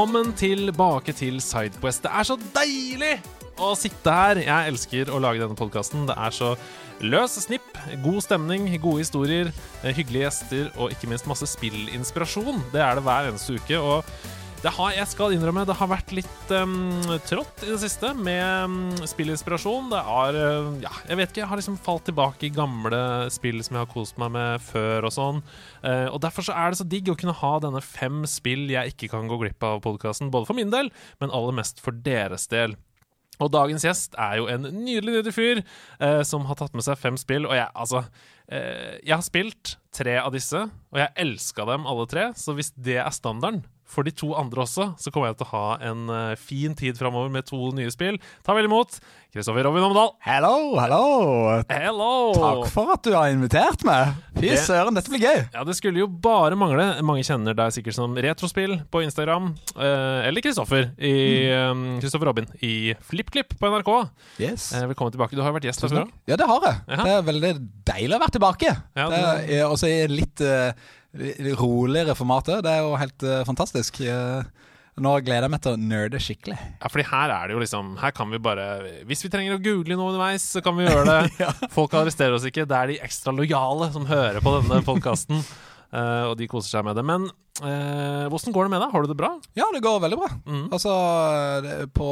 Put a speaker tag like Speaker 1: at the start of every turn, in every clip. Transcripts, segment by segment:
Speaker 1: Velkommen tilbake til Sidequest. Det er så deilig å sitte her. Jeg elsker å lage denne podkasten. Det er så løs snipp, god stemning, gode historier, eh, hyggelige gjester og ikke minst masse spillinspirasjon. Det er det hver eneste uke. Og det har, jeg skal innrømme, det har vært litt um, trått i det siste med um, spillinspirasjon. Det er uh, Ja, jeg vet ikke. Jeg har liksom falt tilbake i gamle spill som jeg har kost meg med før og sånn. Uh, og derfor så er det så digg å kunne ha denne fem spill jeg ikke kan gå glipp av podkasten. Både for min del, men aller mest for deres del. Og dagens gjest er jo en nydelig nydelig fyr eh, som har tatt med seg fem spill. Og jeg, altså eh, Jeg har spilt tre av disse, og jeg elska dem alle tre. Så hvis det er standarden for de to andre også, så kommer jeg til å ha en uh, fin tid framover med to nye spill. Ta vel imot Kristoffer Robin Omdal.
Speaker 2: Hello, hello.
Speaker 1: Hello.
Speaker 2: Takk for at du har invitert meg. Fy
Speaker 1: Det-
Speaker 2: søren, dette blir gøy.
Speaker 1: Ja, Det skulle jo bare mangle. Mange kjenner deg sikkert som Retrospill på Instagram. Uh, eller Kristoffer i
Speaker 2: Mm.
Speaker 1: eh, Kristoffer Robin i FlippKlipp på NRK.
Speaker 2: Yes.
Speaker 1: Uh, velkommen tilbake. Du har jo vært gjest før.
Speaker 2: Ja, det har jeg.
Speaker 1: Ja.
Speaker 2: Det er veldig deilig å være tilbake.
Speaker 1: Ja,
Speaker 2: det er også litt roligere formatet. Det er jo helt uh, fantastisk. Eh, nå gleder jeg meg til å nerde skikkelig.
Speaker 1: Ja, fordi her er det jo liksom Her kan vi bare Hvis vi trenger å google noe underveis, så kan vi gjøre det. Folk arresterer oss ikke. Det er de ekstra lojale som hører på denne podkasten. og de koser seg med det. Men uh, hvordan går det med deg? Har du det bra?
Speaker 2: Ja, det går veldig bra.
Speaker 1: Mm.
Speaker 2: Altså, på,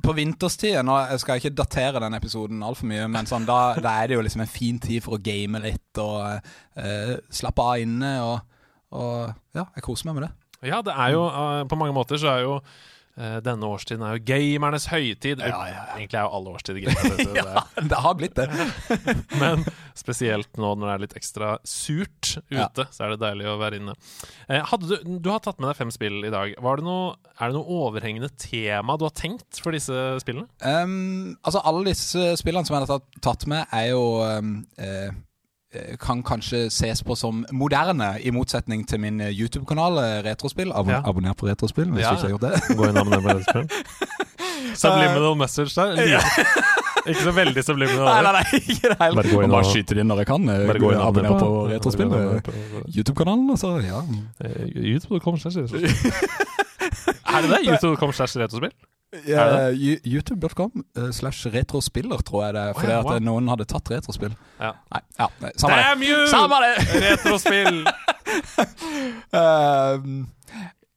Speaker 2: på vinterstid Nå skal jeg ikke datere den episoden altfor mye, men sånn, da, da er det jo liksom en fin tid for å game litt og uh, slappe av inne. Og, og ja, jeg koser meg med det.
Speaker 1: Ja, det er jo uh, På mange måter så er jo eh, denne årstiden er jo gamernes høytid.
Speaker 2: Ja, ja, ja.
Speaker 1: Egentlig er jo alle årstider gamernes høytid. det-
Speaker 2: har blitt det.
Speaker 1: Men spesielt nå når det er litt ekstra surt ute,
Speaker 2: Ja.
Speaker 1: så er det deilig å være inne. Eh, du, du har tatt med deg fem spill i dag. Var det noe, er det noe overhengende tema du har tenkt for disse spillene?
Speaker 2: Um, altså Alle disse spillene som jeg har tatt, med, er jo um, eh, eh, kan kanskje ses på som moderne, i motsetning til min eh, YouTube-kanal eh, Retrospill. Abon
Speaker 1: Ja.
Speaker 2: Abonner på Retrospill hvis
Speaker 1: Ja.
Speaker 2: du ikke har gjort det.
Speaker 1: Gå inn og abonner på Retrospill. Subliminal message der. Ja. Ikke så veldig subliminal.
Speaker 2: Nei, nei, nei, ikke det
Speaker 1: Bare
Speaker 2: heller.
Speaker 1: inn
Speaker 2: Og bare skyter inn når jeg kan. eh,
Speaker 1: Bare gå inn og
Speaker 2: abonner
Speaker 1: på,
Speaker 2: på Retrospill. eh, YouTube-kanalen, altså. Ja.
Speaker 1: Eh, YouTube.com. Er det det? YouTube.com slash retrospill?
Speaker 2: Yo- YouTube.com eh, slash retrospiller, tror jeg det er. Fordi
Speaker 1: ja, wow.
Speaker 2: at noen hadde tatt retrospill.
Speaker 1: Ja.
Speaker 2: Nei, ja, nei, samme det.
Speaker 1: You!
Speaker 2: Samme det!
Speaker 1: Retrospill!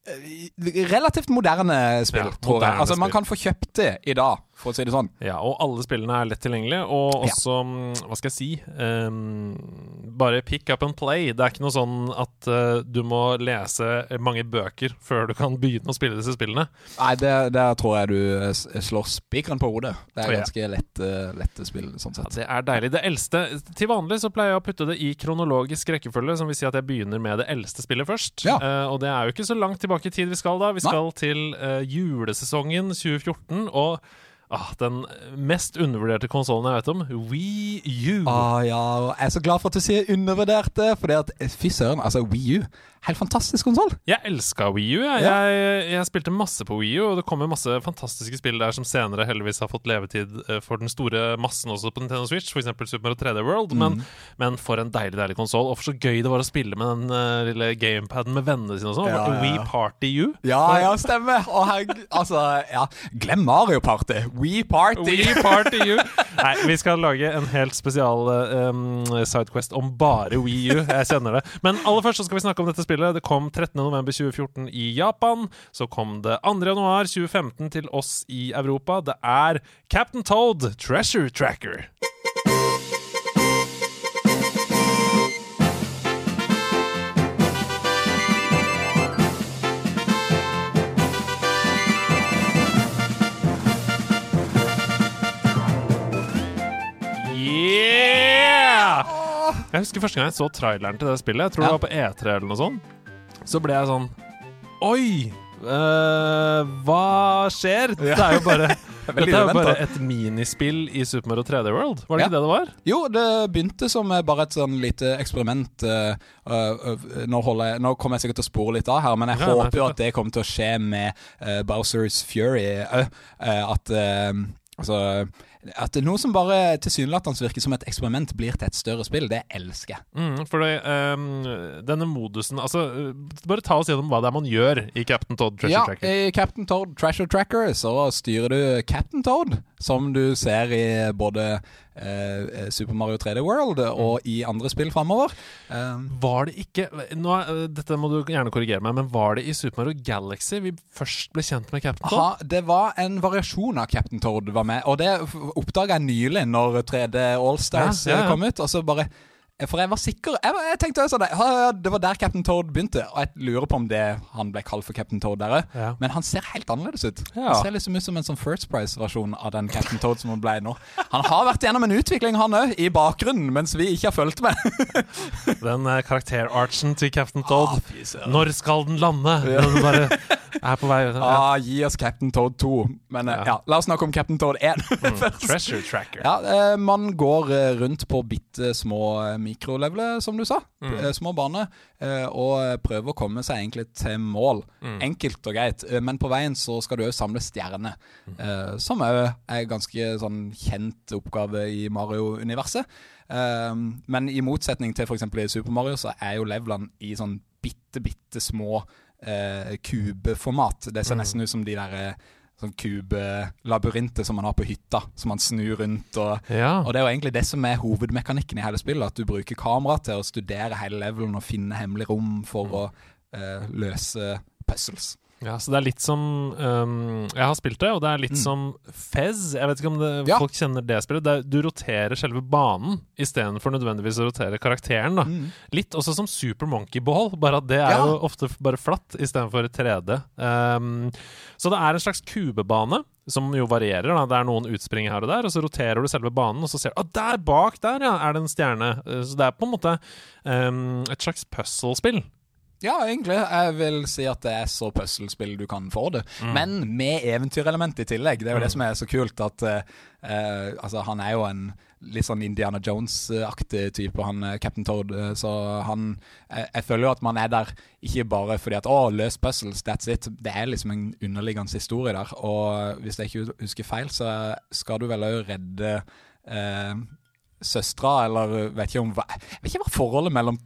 Speaker 2: Eh, relativt moderne spill, tror jeg. Altså,
Speaker 1: spill.
Speaker 2: Man kan få kjøpt det i dag, for å si det sånn.
Speaker 1: Ja, og alle spillene er lett tilgjengelige, og også, ja. hva skal jeg si um, Bare pick up and play. Det er ikke noe sånn at uh, du må lese mange bøker før du kan begynne å spille disse spillene.
Speaker 2: Nei, der, der tror jeg du eh, slår spikeren på hodet. Det er ganske lette, lette spill, sånn
Speaker 1: Ja, det er deilig. Det eldste Til vanlig så pleier jeg å putte det i kronologisk rekkefølge, som vil si at jeg begynner med det eldste spillet først.
Speaker 2: Ja.
Speaker 1: Uh, og det er jo ikke så langt tilbake i tid vi skal da. Vi
Speaker 2: Nei.
Speaker 1: skal til uh, julesesongen 2014, og ah, den mest undervurderte konsollen jeg vet om, Wii U.
Speaker 2: Ah, ja, jeg er så glad for at du sier undervurderte, at eh, fy søren, altså Wii U Helt fantastisk konsoll.
Speaker 1: Jeg elska Wii U. Jeg,
Speaker 2: Ja.
Speaker 1: jeg, jeg spilte masse på Wii U, og det kommer masse fantastiske spill der som senere heldigvis har fått levetid eh, for den store massen også på Nintendo Switch, f.eks. Super Mario 3D World. Men,
Speaker 2: Mm.
Speaker 1: men for en deilig deilig konsoll, og for så gøy det var å spille med den uh, lille gamepaden med vennene sine og sånn.
Speaker 2: Ja, ja,
Speaker 1: We Party You.
Speaker 2: Ja, ja, stemmer. Og her, altså ja. Glem Mario Party. We Party.
Speaker 1: We Party You. Nei, vi skal lage en helt spesial um, Sidequest om bare Wii U. Jeg kjenner det. Men aller først så skal vi snakke om dette spillet. Det kom 13.11.2014 i Japan. Så kom det 2.1.2015 til oss i Europa. Det er Captain Toad Treasure Tracker. Jeg husker første gang jeg så traileren til det spillet. Jeg tror det var på E3 eller noe sånt. Så ble jeg sånn Oi! Uh, hva skjer? Det er jo bare Dette er jo bare et minispill i Super Mario 3D World. Var det
Speaker 2: Ja.
Speaker 1: ikke det det var?
Speaker 2: Jo, det begynte som bare et sånn lite eksperiment. eh, eh, nå, jeg, nå kommer jeg sikkert til å spore litt av her, men jeg
Speaker 1: Ja,
Speaker 2: håper jo at det kommer til å skje med Bowsers Fury. at Altså At noe som bare tilsynelatende virker som et eksperiment, blir til et større spill, det elsker jeg.
Speaker 1: Mm, for det, um, denne modusen Altså, bare ta oss gjennom hva det er man gjør i Captain Todd Treasure
Speaker 2: Ja,
Speaker 1: Tracker.
Speaker 2: i Captain Toad Treasure Tracker så styrer du Captain Toad, som du ser i både eh, Super Mario 3D World og i andre spill framover. Eh.
Speaker 1: Var det ikke nå, er- eh, Dette må du gjerne korrigere meg, men var det i Super Mario Galaxy vi først ble kjent med Captain Toad?
Speaker 2: Aha, det var en variasjon av Captain Toad var med, og det oppdaga jeg nylig når 3D Allstars
Speaker 1: Ja, ja, ja.
Speaker 2: kom ut. Og så bare For jeg var sikker Jeg, jeg tenkte også det, ja, ja, det var der Captain Toad begynte, og jeg lurer på om det han ble kalt for Captain Toad der òg.
Speaker 1: Ja.
Speaker 2: Men han ser helt annerledes ut.
Speaker 1: Ja.
Speaker 2: Han ser liksom ut som en sånn First Price-versjon av den Captain Toad som han ble nå. Han har vært gjennom en utvikling, han òg, i bakgrunnen, mens vi ikke har fulgt med.
Speaker 1: Den eh, karakterarchen til Captain Toad.
Speaker 2: Ah, fy søren.
Speaker 1: Når skal den lande? Den bare er på vei ja.
Speaker 2: Ah, gi oss Captain Toad 2. Men eh,
Speaker 1: Ja.
Speaker 2: ja, la oss snakke om Captain Toad 1 først.
Speaker 1: Treasure Tracker.
Speaker 2: Ja, eh, man går eh, rundt på bitte små mikroleveler, som du sa.
Speaker 1: Mm.
Speaker 2: Små baner. og prøver å komme seg egentlig til mål.
Speaker 1: Mm.
Speaker 2: Enkelt og greit. Men på veien så skal du òg samle stjerner.
Speaker 1: Mm.
Speaker 2: som òg er ganske sånn kjent oppgave i Mario-universet. Men i motsetning til f.eks. i Super Mario, så er jo levelene i sånn bitte, bitte små eh, kubeformat. Det ser
Speaker 1: Mm.
Speaker 2: nesten ut som de der eh, sånn kubelabyrinter som man har på hytta, som man snur rundt. og
Speaker 1: Ja.
Speaker 2: og det er jo egentlig det som er hovedmekanikken i hele spillet. At du bruker kamera til å studere hele levelen og finne hemmelige rom for å eh, løse puzzles.
Speaker 1: Ja, så det er litt som um, Jeg har spilt det, og det er litt
Speaker 2: Mm.
Speaker 1: som Fez. Jeg vet ikke om det,
Speaker 2: Ja.
Speaker 1: folk kjenner det spillet. Det er, du roterer selve banen istedenfor nødvendigvis å rotere karakteren. da Litt også som Super Monkey Ball, bare at det er
Speaker 2: Ja.
Speaker 1: jo ofte bare flatt istedenfor 3D. Um, så det er en slags kubebane, som jo varierer. da Det er noen utspring her og der, og så roterer du selve banen, og så ser du ah, der bak der ja, er det en stjerne. Uh, Så det er på en måte um, et slags puzzle-spill.
Speaker 2: Ja, egentlig. Jeg vil si at det er så puslespill du kan få det.
Speaker 1: Mm.
Speaker 2: Men med eventyrelement i tillegg. Det er jo det som er så kult. At eh, Altså, han er jo en litt sånn Indiana Jones-aktig type, han eh, Captain Toad. Så han jeg, jeg føler jo at man er der ikke bare fordi at å, løs puzzles, that's it. Det er liksom en underliggende historie der. Og hvis jeg ikke husker feil, så skal du vel òg redde uh, søstera, eller vet ikke om hva Vet ikke hva forholdet mellom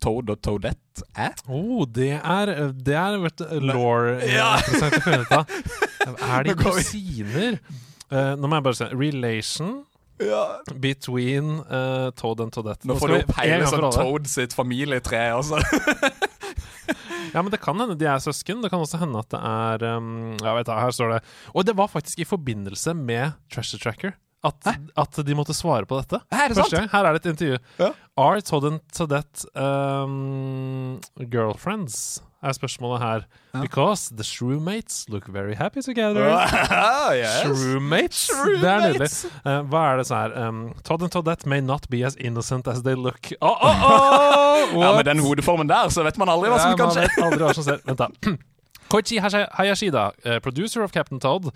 Speaker 2: Toad og Toadette er.
Speaker 1: Oh, det er Det er du, law
Speaker 2: Ja.
Speaker 1: interessant å finne ut av. Er de
Speaker 2: Nå
Speaker 1: kusiner? Uh, nå må jeg bare se. Relation
Speaker 2: Ja.
Speaker 1: between uh, Toad and Toadette.
Speaker 2: Nå får du hele sånn. Toad sitt familietre. Altså.
Speaker 1: Ja, men det kan hende de er søsken. Det kan også hende at det er um, Ja, vet du, her står det Og det var faktisk i forbindelse med Treasure Tracker at, at de måtte svare på dette.
Speaker 2: Er det
Speaker 1: Første
Speaker 2: sant?
Speaker 1: gang. Her er det et intervju.
Speaker 2: Ja.
Speaker 1: Are Todd and Toadette um, girlfriends? Er spørsmålet her.
Speaker 2: Ja.
Speaker 1: Because the shrewmates look very happy together.
Speaker 2: yes.
Speaker 1: Shrewmates. Det er nydelig. Uh, hva er det sånn her um, Todd and Toadette may not be as innocent as they look. Oh, oh, oh!
Speaker 2: Ja, Med den hodeformen der, så vet man aldri hva som
Speaker 1: Ja,
Speaker 2: kan skje.
Speaker 1: Vent, da. Koichi Hayashida, uh, producer of Captain Todd,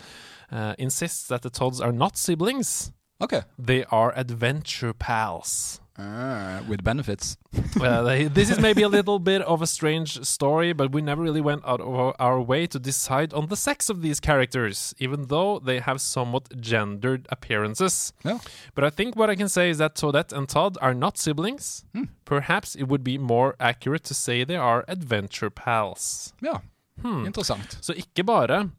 Speaker 1: uh, insists that the Todds are not siblings.
Speaker 2: Ok.
Speaker 1: They are adventure pals.
Speaker 2: Ah, with benefits.
Speaker 1: Uh, they- this is maybe a little bit of a strange story, but we never really went out of our- way to decide on the sex of these characters, even though they have somewhat gendered appearances.
Speaker 2: Ja.
Speaker 1: But I think what I can say is that Toadette and Todd are not siblings.
Speaker 2: Hmm.
Speaker 1: Perhaps it would be more accurate to say they are adventure pals.
Speaker 2: ja.
Speaker 1: Hmm.
Speaker 2: Interessant.
Speaker 1: Så ikke bare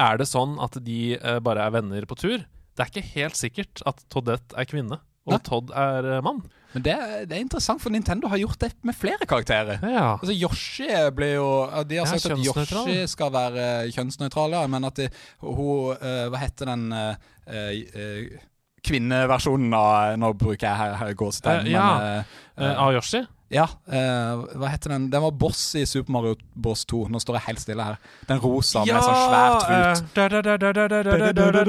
Speaker 1: er det sånn at de eh, bare er venner på tur. Det er ikke helt sikkert at Toddette er kvinne, og
Speaker 2: Nei.
Speaker 1: Todd er eh, mann.
Speaker 2: Men det, det er interessant, for Nintendo har gjort det med flere karakterer.
Speaker 1: Ja.
Speaker 2: Altså Yoshi blir jo ja, De har
Speaker 1: Ja,
Speaker 2: sagt at
Speaker 1: kjønnsnøytral.
Speaker 2: Yoshi skal være eh, kjønnsnøytral, ja, men at hun eh, Hva heter den eh, eh, kvinneversjonen av Nå bruker jeg her, her gåsetegn,
Speaker 1: Eh, ja.
Speaker 2: men eh,
Speaker 1: Eh, av Yoshi?
Speaker 2: Ja, eh, hva heter den? Den var boss i Super Mario Bros 2. Nå står jeg helt stille her. Den rosa med sånn svært trut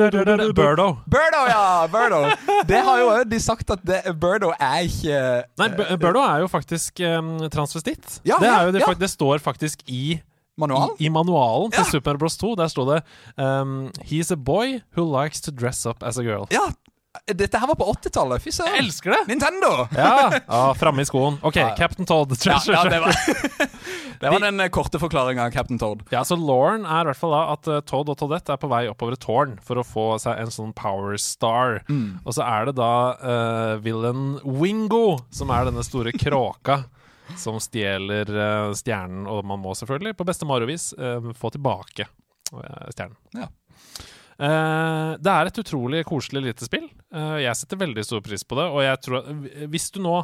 Speaker 1: Burdo Birdo.
Speaker 2: Birdo, ja! Birdo. Det har jo de sagt at det, Birdo er ikke
Speaker 1: Nei, Burdo Birdo er jo faktisk um, transvestitt.
Speaker 2: Ja,
Speaker 1: det, er jo det,
Speaker 2: ja.
Speaker 1: det står faktisk i
Speaker 2: Manualen?
Speaker 1: I, I manualen til Super Mario Bros 2 Der sto det um, He's a boy who likes to dress up as a girl.
Speaker 2: Ja. Dette her var på 80-tallet. Fy
Speaker 1: Jeg
Speaker 2: søren.
Speaker 1: elsker det!
Speaker 2: Nintendo!
Speaker 1: Ja, ah, Framme i skoen. OK,
Speaker 2: Ja.
Speaker 1: Captain Todd.
Speaker 2: Ja, ja, det var, det var den eh, korte forklaringa av Captain Toad.
Speaker 1: Ja, så Lauren er i hvert fall da at eh, Todd og Toadette er på vei oppover et tårn for å få seg en sånn power star. Og så er det da uh, villain Wingo, som er denne store kråka. Som stjeler uh, stjernen, og man må selvfølgelig, på beste Mario-vis, eh, få tilbake stjernen.
Speaker 2: Ja.
Speaker 1: Uh, det er et utrolig koselig lite spill. Eh, jeg setter veldig stor pris på det. Og jeg tror at hvis du nå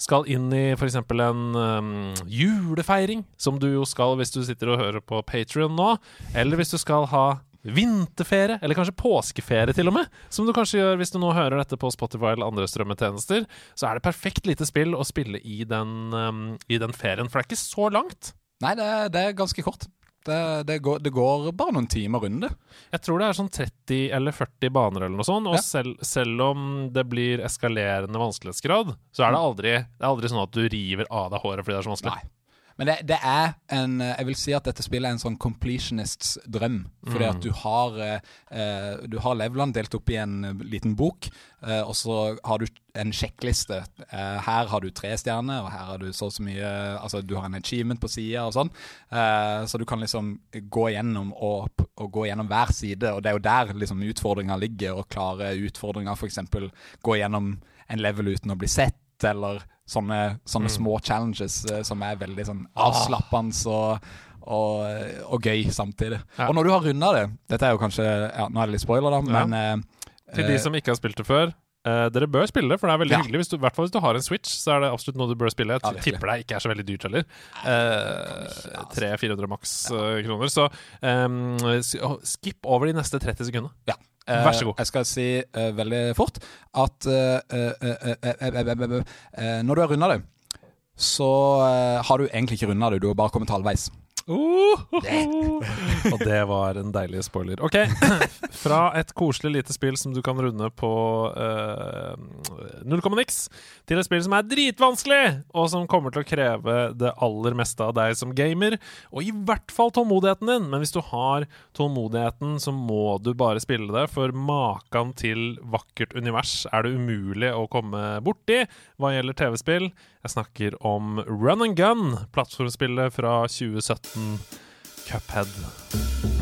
Speaker 1: skal inn i f.eks. en um, julefeiring, som du jo skal hvis du sitter og hører på Patrion nå, eller hvis du skal ha vinterferie, eller kanskje påskeferie til og med, som du kanskje gjør hvis du nå hører dette på Spotify eller andre strømmetjenester, så er det perfekt lite spill å spille i den, um, i den ferien, for det er ikke så langt.
Speaker 2: Nei, det, det er ganske kort. Det, det, går, det går bare noen timer runde.
Speaker 1: Jeg tror det er sånn 30 eller 40 baner eller noe sånt, og
Speaker 2: Ja.
Speaker 1: selv, selv om det blir eskalerende vanskelighetsgrad, så er det aldri, det er aldri sånn at du river av deg håret fordi det er så vanskelig.
Speaker 2: Nei. Men det, det er en Jeg vil si at dette spillet er en sånn completionists drøm. Fordi at du har eh, eh, Du har levelene delt opp i en eh, liten bok, eh, og så har du en sjekkliste. Eh, her har du tre stjerner, og her har du så og så mye Altså du har en achievement på sida og sånn. Eh, så du kan liksom gå gjennom og, og gå gjennom hver side, og det er jo der liksom utfordringa ligger. Å klare utfordringa, f.eks. gå gjennom en level uten å bli sett, eller sånne, sånne små challenges eh, som er veldig sånn avslappende og, og, og gøy samtidig.
Speaker 1: Ja.
Speaker 2: Og når du har runda det Dette er jo kanskje ja, Nå er det litt spoiler, da,
Speaker 1: Ja.
Speaker 2: men eh,
Speaker 1: Til de
Speaker 2: eh,
Speaker 1: som ikke har spilt det før, Uh, dere bør spille for det er veldig
Speaker 2: Ja.
Speaker 1: hyggelig. Hvis du, hvert fall hvis du har en Switch, så er det absolutt noe du bør spille. Jeg
Speaker 2: Ja,
Speaker 1: tipper det ikke er så veldig dyrt heller. Uh, 300-400 maks uh, kroner. Så um, skip over de neste 30 sekundene.
Speaker 2: Ja.
Speaker 1: Vær så god.
Speaker 2: Jeg skal si veldig fort at når du har runda det, så har du egentlig ikke runda det, du har bare kommet halvveis.
Speaker 1: Uh, og det var en deilig spoiler. Ok, fra et koselig lite spill som du kan runde på uh, null komma niks, til et spill som er dritvanskelig, og som kommer til å kreve det aller meste av deg som gamer, og i hvert fall tålmodigheten din. Men hvis du har tålmodigheten, så må du bare spille det, for maken til vakkert univers er det umulig å komme borti hva gjelder TV-spill. Jeg snakker om Run and Gun, plattformspillet fra 2017. Cuphead.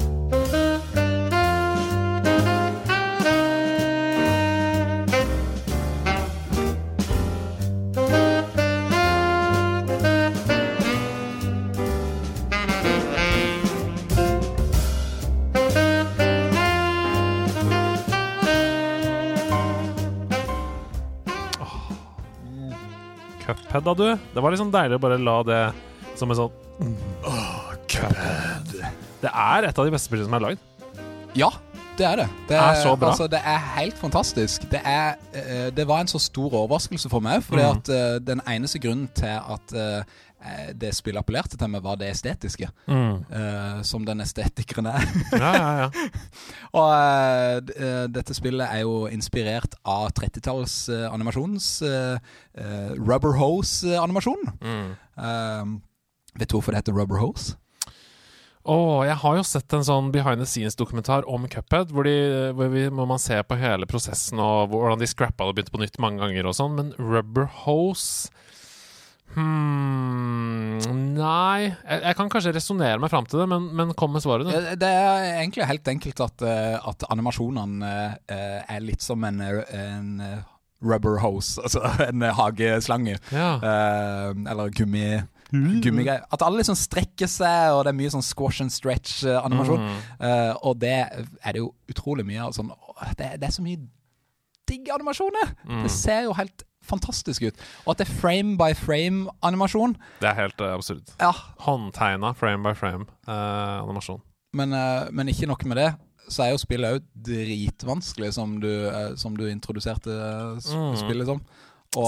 Speaker 1: Cuphead, da, du. Det var liksom deilig å bare la det som en sånn
Speaker 2: Cuphead.
Speaker 1: Det er et av de beste spillene som er lagd.
Speaker 2: Ja, det er det. Det
Speaker 1: Er så bra.
Speaker 2: Altså, det er helt fantastisk. Det, er, uh, det var en så stor overraskelse for meg, fordi
Speaker 1: Mm.
Speaker 2: at eh, den eneste grunnen til at eh, det spillet appellerte til meg, var det estetiske. eh, som den estetikeren er.
Speaker 1: Ja, ja, ja.
Speaker 2: Og eh, eh, dette spillet er jo inspirert av 30-talls eh, animasjons eh, eh, Rubber Hose-animasjon.
Speaker 1: Mm.
Speaker 2: Eh, vet du hvorfor det heter Rubber Hose?
Speaker 1: Oh, jeg har jo sett en sånn behind the scenes-dokumentar om Cuphead, hvor, de, hvor, vi, man ser på hele prosessen og hvordan de scrappa det og begynte på nytt mange ganger og sånn, men Rubber Hose Hmm Nei jeg, jeg kan kanskje resonnere meg fram til det, men, men kom med svaret, du.
Speaker 2: Det er egentlig helt enkelt at, eh, at animasjonene eh, er litt som en, en eh, rubber hose, altså en hageslange.
Speaker 1: Ja.
Speaker 2: Uh, eller gummi gummigreier. At alle liksom strekker seg, og det er mye sånn squash and stretch-animasjon.
Speaker 1: Mm.
Speaker 2: og det er det jo utrolig mye av. Sånn, det, det er så mye digg animasjoner!
Speaker 1: Mm.
Speaker 2: Det ser jo helt fantastisk ut. Og at det er frame by frame-animasjon.
Speaker 1: Det er helt uh, absurd.
Speaker 2: Ja,
Speaker 1: Håndtegna frame by frame-animasjon. animasjon.
Speaker 2: men, uh, men ikke nok med det. Så er jo spillet òg dritvanskelig, som du, eh, som du introduserte sp
Speaker 1: Mm.
Speaker 2: spillet som.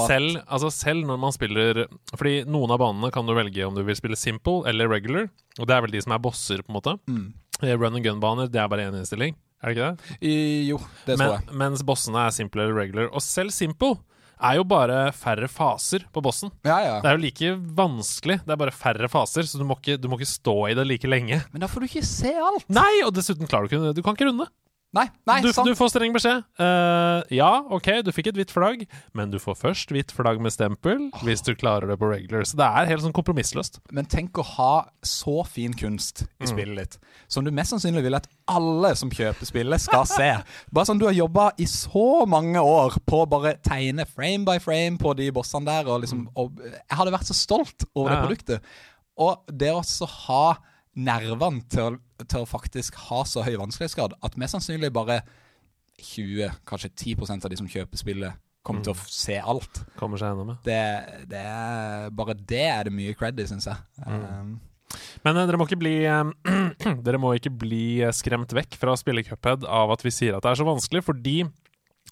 Speaker 1: Selv, altså selv når man spiller Fordi noen av banene kan du velge om du vil spille simple eller regular. Og det er vel de som er bosser, på en måte.
Speaker 2: Mm.
Speaker 1: Eh, Run and gun-baner, det er bare én innstilling. Er det ikke det?
Speaker 2: I, jo, det tror
Speaker 1: Men,
Speaker 2: jeg.
Speaker 1: mens bossene er simple eller regular. Og selv simple er jo bare færre faser på bossen.
Speaker 2: Ja, ja.
Speaker 1: Det er jo like vanskelig, det er bare færre faser, så du må ikke, du må ikke stå i det like lenge.
Speaker 2: Men da får du ikke se alt.
Speaker 1: Nei, og dessuten klarer du ikke Du kan ikke runde.
Speaker 2: Nei, nei,
Speaker 1: Du,
Speaker 2: sant.
Speaker 1: du får streng beskjed. Uh, ja, ok, du fikk et hvitt flagg, men du får først hvitt flagg med stempel hvis du klarer det på regular. Så det er helt sånn kompromissløst.
Speaker 2: Men tenk å ha så fin kunst i spillet ditt, som du mest sannsynlig vil at alle som kjøper spillet, skal se. Bare sånn du har jobba i så mange år på å bare tegne frame by frame på de bossene der, og liksom og Jeg hadde vært så stolt over det
Speaker 1: Ja, det
Speaker 2: produktet. Og det å ha nervene til, til å faktisk ha så høy vanskelighetsgrad at mest sannsynlig bare 20, kanskje 10% av de som kjøper spillet, kommer til å se alt.
Speaker 1: Kommer seg gjennom.
Speaker 2: Det, det er, bare det er det mye cred i, syns jeg. Um,
Speaker 1: Men eh, dere må ikke bli Dere må ikke bli eh, skremt vekk fra å spille Cuphead av at vi sier at det er så vanskelig, fordi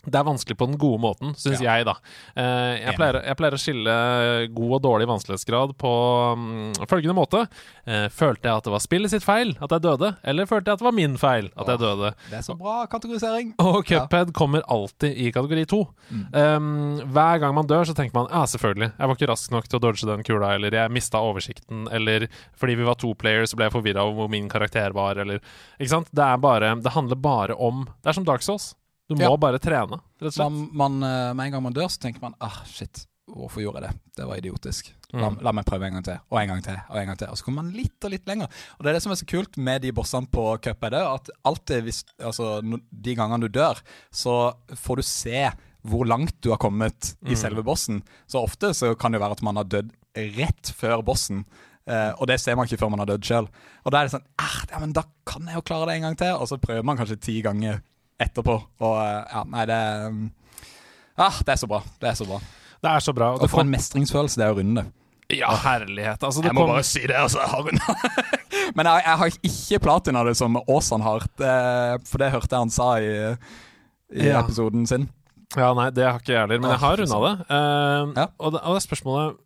Speaker 1: det er vanskelig på den gode måten, syns
Speaker 2: Ja.
Speaker 1: jeg, da. Eh, jeg, pleier, jeg pleier å skille god og dårlig vanskelighetsgrad på mm, følgende måte. Eh, følte jeg at det var spillet sitt feil at jeg døde, eller følte jeg at det var min feil at jeg døde?
Speaker 2: det er så bra kategorisering.
Speaker 1: Og Cuphead kommer alltid i kategori to.
Speaker 2: Mm.
Speaker 1: Um, hver gang man dør, så tenker man ja, selvfølgelig. Jeg var ikke rask nok til å dodge den kula, eller jeg mista oversikten, eller fordi vi var to players, så ble jeg forvirra over hvor min karakter var, eller Ikke sant? Det er bare Det handler bare om Det er som Dark Souls. Du må
Speaker 2: Ja.
Speaker 1: bare trene, rett og slett.
Speaker 2: Man, man, eh, med en gang man dør, så tenker man ah, shit, hvorfor gjorde jeg det? Det var idiotisk. La,
Speaker 1: Mm.
Speaker 2: la meg prøve en gang til, og en gang til, og en gang til. Og så kommer man litt og litt lenger. Og det er det som er så kult med de bossene på Cuphead, er at alltid hvis Altså, de gangene du dør, så får du se hvor langt du har kommet i
Speaker 1: Mm.
Speaker 2: selve bossen. Så ofte så kan det være at man har dødd rett før bossen. Uh, og det ser man ikke før man har dødd sjøl. Og da er det sånn ah, ja, men Da kan jeg jo klare det en gang til. Og så prøver man kanskje ti ganger etterpå. Og eh, ja, nei, det um, Ah, det er så bra. Det er så bra.
Speaker 1: Det er så bra. Og
Speaker 2: Og for
Speaker 1: kom,
Speaker 2: en mestringsfølelse det er å runde det.
Speaker 1: ja, herlighet. Altså, det
Speaker 2: Jeg må
Speaker 1: kom,
Speaker 2: bare si det, altså. Jeg har runda. Men jeg, jeg har ikke platina det som Aasan har, for det hørte jeg han sa i, i
Speaker 1: Ja.
Speaker 2: episoden sin.
Speaker 1: Ja, nei, det har ikke jeg heller, men jeg har runda det. Uh,
Speaker 2: Ja.
Speaker 1: og, det og det er spørsmålet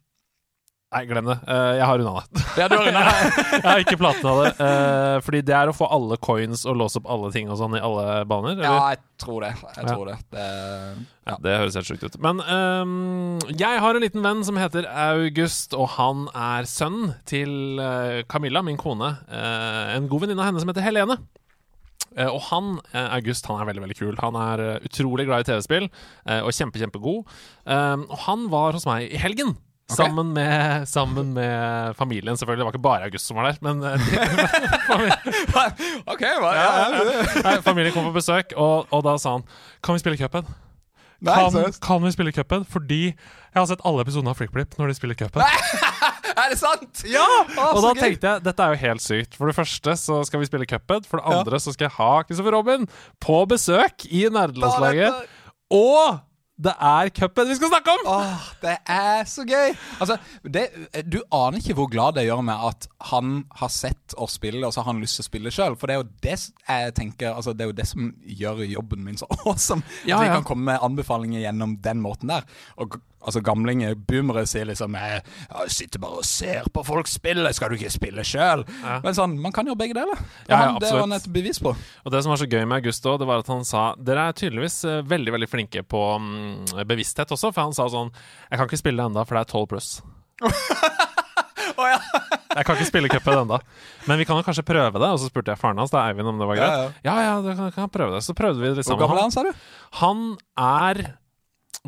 Speaker 1: Nei, glem det. Eh, jeg har unna det.
Speaker 2: Ja, du har unna det.
Speaker 1: jeg har ikke plata det. eh, fordi det er å få alle coins og låse opp alle ting og sånn i alle baner. Eller?
Speaker 2: Ja, jeg tror det. Jeg
Speaker 1: Ja.
Speaker 2: det. det
Speaker 1: Ja, det høres helt sjukt ut. Men um, jeg har en liten venn som heter August, og han er sønnen til eh, Camilla, min kone. En god venninne av henne som heter Helene. Uh, og han, uh, August, han er veldig veldig kul. Han er uh, utrolig glad i TV-spill og kjempe, kjempegod. Um, og han var hos meg i helgen.
Speaker 2: Ok.
Speaker 1: Sammen, med, sammen med familien, selvfølgelig. Det var ikke bare August som var der. Men eh,
Speaker 2: OK, hva? Ja, ja, ja.
Speaker 1: Nei, familien kom på besøk, og, og da sa han Kan vi spille
Speaker 2: cupen?
Speaker 1: Kan, kan vi spille cupen? Fordi jeg har sett alle episodene av Flickblip når de spiller cupen.
Speaker 2: Er det sant? Ja!
Speaker 1: og da tenkte jeg dette er jo helt sykt. For det første så skal vi spille Cuphead. For det
Speaker 2: Ja.
Speaker 1: andre så skal jeg ha Kristoffer Robin på besøk i nerdelandslaget. Og det er cupen vi skal snakke om!
Speaker 2: Åh, det er så gøy! Altså, det, du aner ikke hvor glad det gjør meg at han har sett oss spille, og så har han lyst til å spille sjøl. For det er jo det jeg tenker Altså, det er jo det som gjør jobben min så awesome.
Speaker 1: Ja,
Speaker 2: at vi
Speaker 1: ja.
Speaker 2: kan komme med anbefalinger gjennom den måten der. Og altså, gamlinger, boomere, sier liksom jeg, jeg, 'Sitter bare og ser på folk spille, skal du ikke spille sjøl?'
Speaker 1: Ja.
Speaker 2: Men sånn, man kan gjøre begge deler. Og
Speaker 1: Ja, ja,
Speaker 2: han, det var han et bevis på.
Speaker 1: Og det som var så gøy med August òg, det var at han sa Dere er tydeligvis eh, veldig veldig flinke på mm, bevissthet også, for han sa sånn Jeg kan ikke spille det ennå, for det er 12 pluss.
Speaker 2: oh, ja.
Speaker 1: Jeg kan ikke spille cupen ennå. Men vi kan jo kanskje prøve det. Og så spurte jeg faren hans, da Eivind, om det var
Speaker 2: Ja,
Speaker 1: greit. Ja, ja, du kan, kan prøve det. Så prøvde vi det sammen.
Speaker 2: Hvor gammel er
Speaker 1: han,
Speaker 2: sa du?
Speaker 1: han er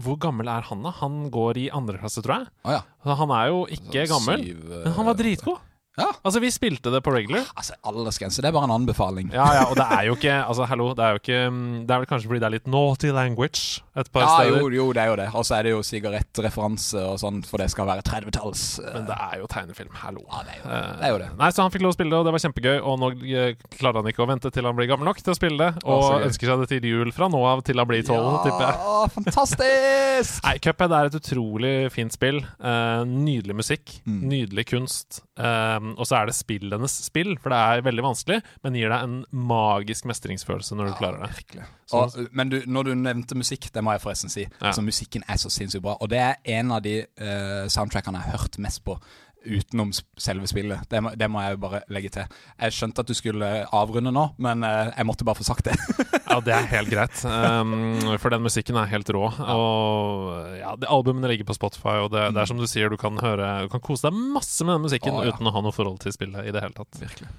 Speaker 1: Hvor gammel er han, da? Han går i andre klasse, tror jeg.
Speaker 2: Ah, ja.
Speaker 1: Han er jo ikke gammel,
Speaker 2: Syv, eh,
Speaker 1: men han var dritgod.
Speaker 2: Ja.
Speaker 1: Altså, vi spilte det på regular.
Speaker 2: Altså, aldersgrense, det er bare en anbefaling.
Speaker 1: Ja, ja, og det er jo ikke Altså, hallo, det er jo ikke mm, Det er vel kanskje fordi det er litt naughty language et par
Speaker 2: Ja,
Speaker 1: steder.
Speaker 2: jo, jo, det er jo det. Og så er det jo sigarettreferanse og sånn, for det skal være 30-talls. eh,
Speaker 1: Men det er jo tegnefilm. Hallo.
Speaker 2: Ja, det er jo det. Det er jo det.
Speaker 1: Nei, Så han fikk lov å spille det, og det var kjempegøy. Og nå eh, klarer han ikke å vente til han blir gammel nok til å spille det. Og
Speaker 2: å,
Speaker 1: ønsker seg det til jul fra nå av til han blir tolv, tipper jeg.
Speaker 2: Fantastisk!
Speaker 1: Nei, Cuphead er et utrolig fint spill. Uh, nydelig musikk,
Speaker 2: Mm.
Speaker 1: nydelig kunst. Eh, og så er det spillenes spill, for det er veldig vanskelig, men gir deg en magisk mestringsfølelse når du klarer det.
Speaker 2: Virkelig. Og, men du, når du nevnte musikk, det må jeg forresten si.
Speaker 1: Ja.
Speaker 2: Altså, musikken er så sinnssykt bra. Og det er en av de uh, soundtrackene jeg har hørt mest på utenom selve spillet. Det må, det må jeg jo bare legge til. Jeg skjønte at du skulle avrunde nå, men eh, jeg måtte bare få sagt det.
Speaker 1: Ja, det er helt greit. Um, for den musikken er helt rå. Og ja, Albumene ligger på Spotify, og det, det er som du sier, du kan høre Du kan kose deg masse med den musikken
Speaker 2: Å, ja.
Speaker 1: uten å ha noe forhold til spillet i det hele tatt.
Speaker 2: Virkelig.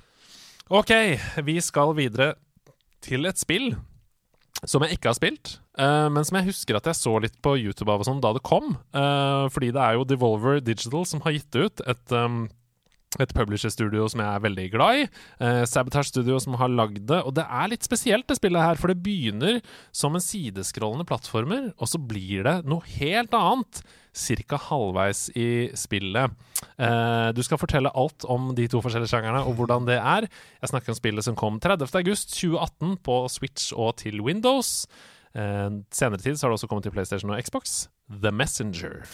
Speaker 1: Ok, vi skal videre til et spill som jeg ikke har spilt, uh, men som jeg husker at jeg så litt på YouTube av og sånn da det kom. Uh, fordi det er jo Devolver Digital som har gitt ut et um, et publisher-studio som jeg er veldig glad i. Eh, Sabotage Studio som har lagd det. Og det er litt spesielt, det spillet her, for det begynner som en sideskrollende plattformer, og så blir det noe helt annet ca. halvveis i spillet. Eh, du skal fortelle alt om de to forskjellige sjangerne og hvordan det er. Jeg snakker om spillet som kom 30.8.2018 på Switch og til Windows. Eh, senere tid så har det også kommet til PlayStation og Xbox. The Messenger.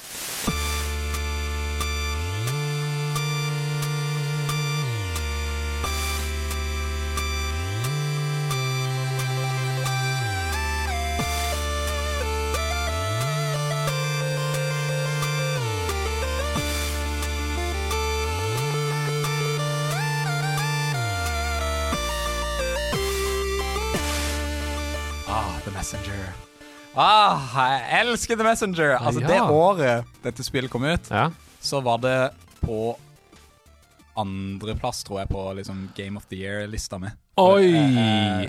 Speaker 2: Ah, jeg elsker The Messenger! Altså,
Speaker 1: Ja.
Speaker 2: det året dette spillet kom ut,
Speaker 1: Ja.
Speaker 2: så var det på andreplass, tror jeg, på liksom Game of the Year-lista mi.
Speaker 1: Oi!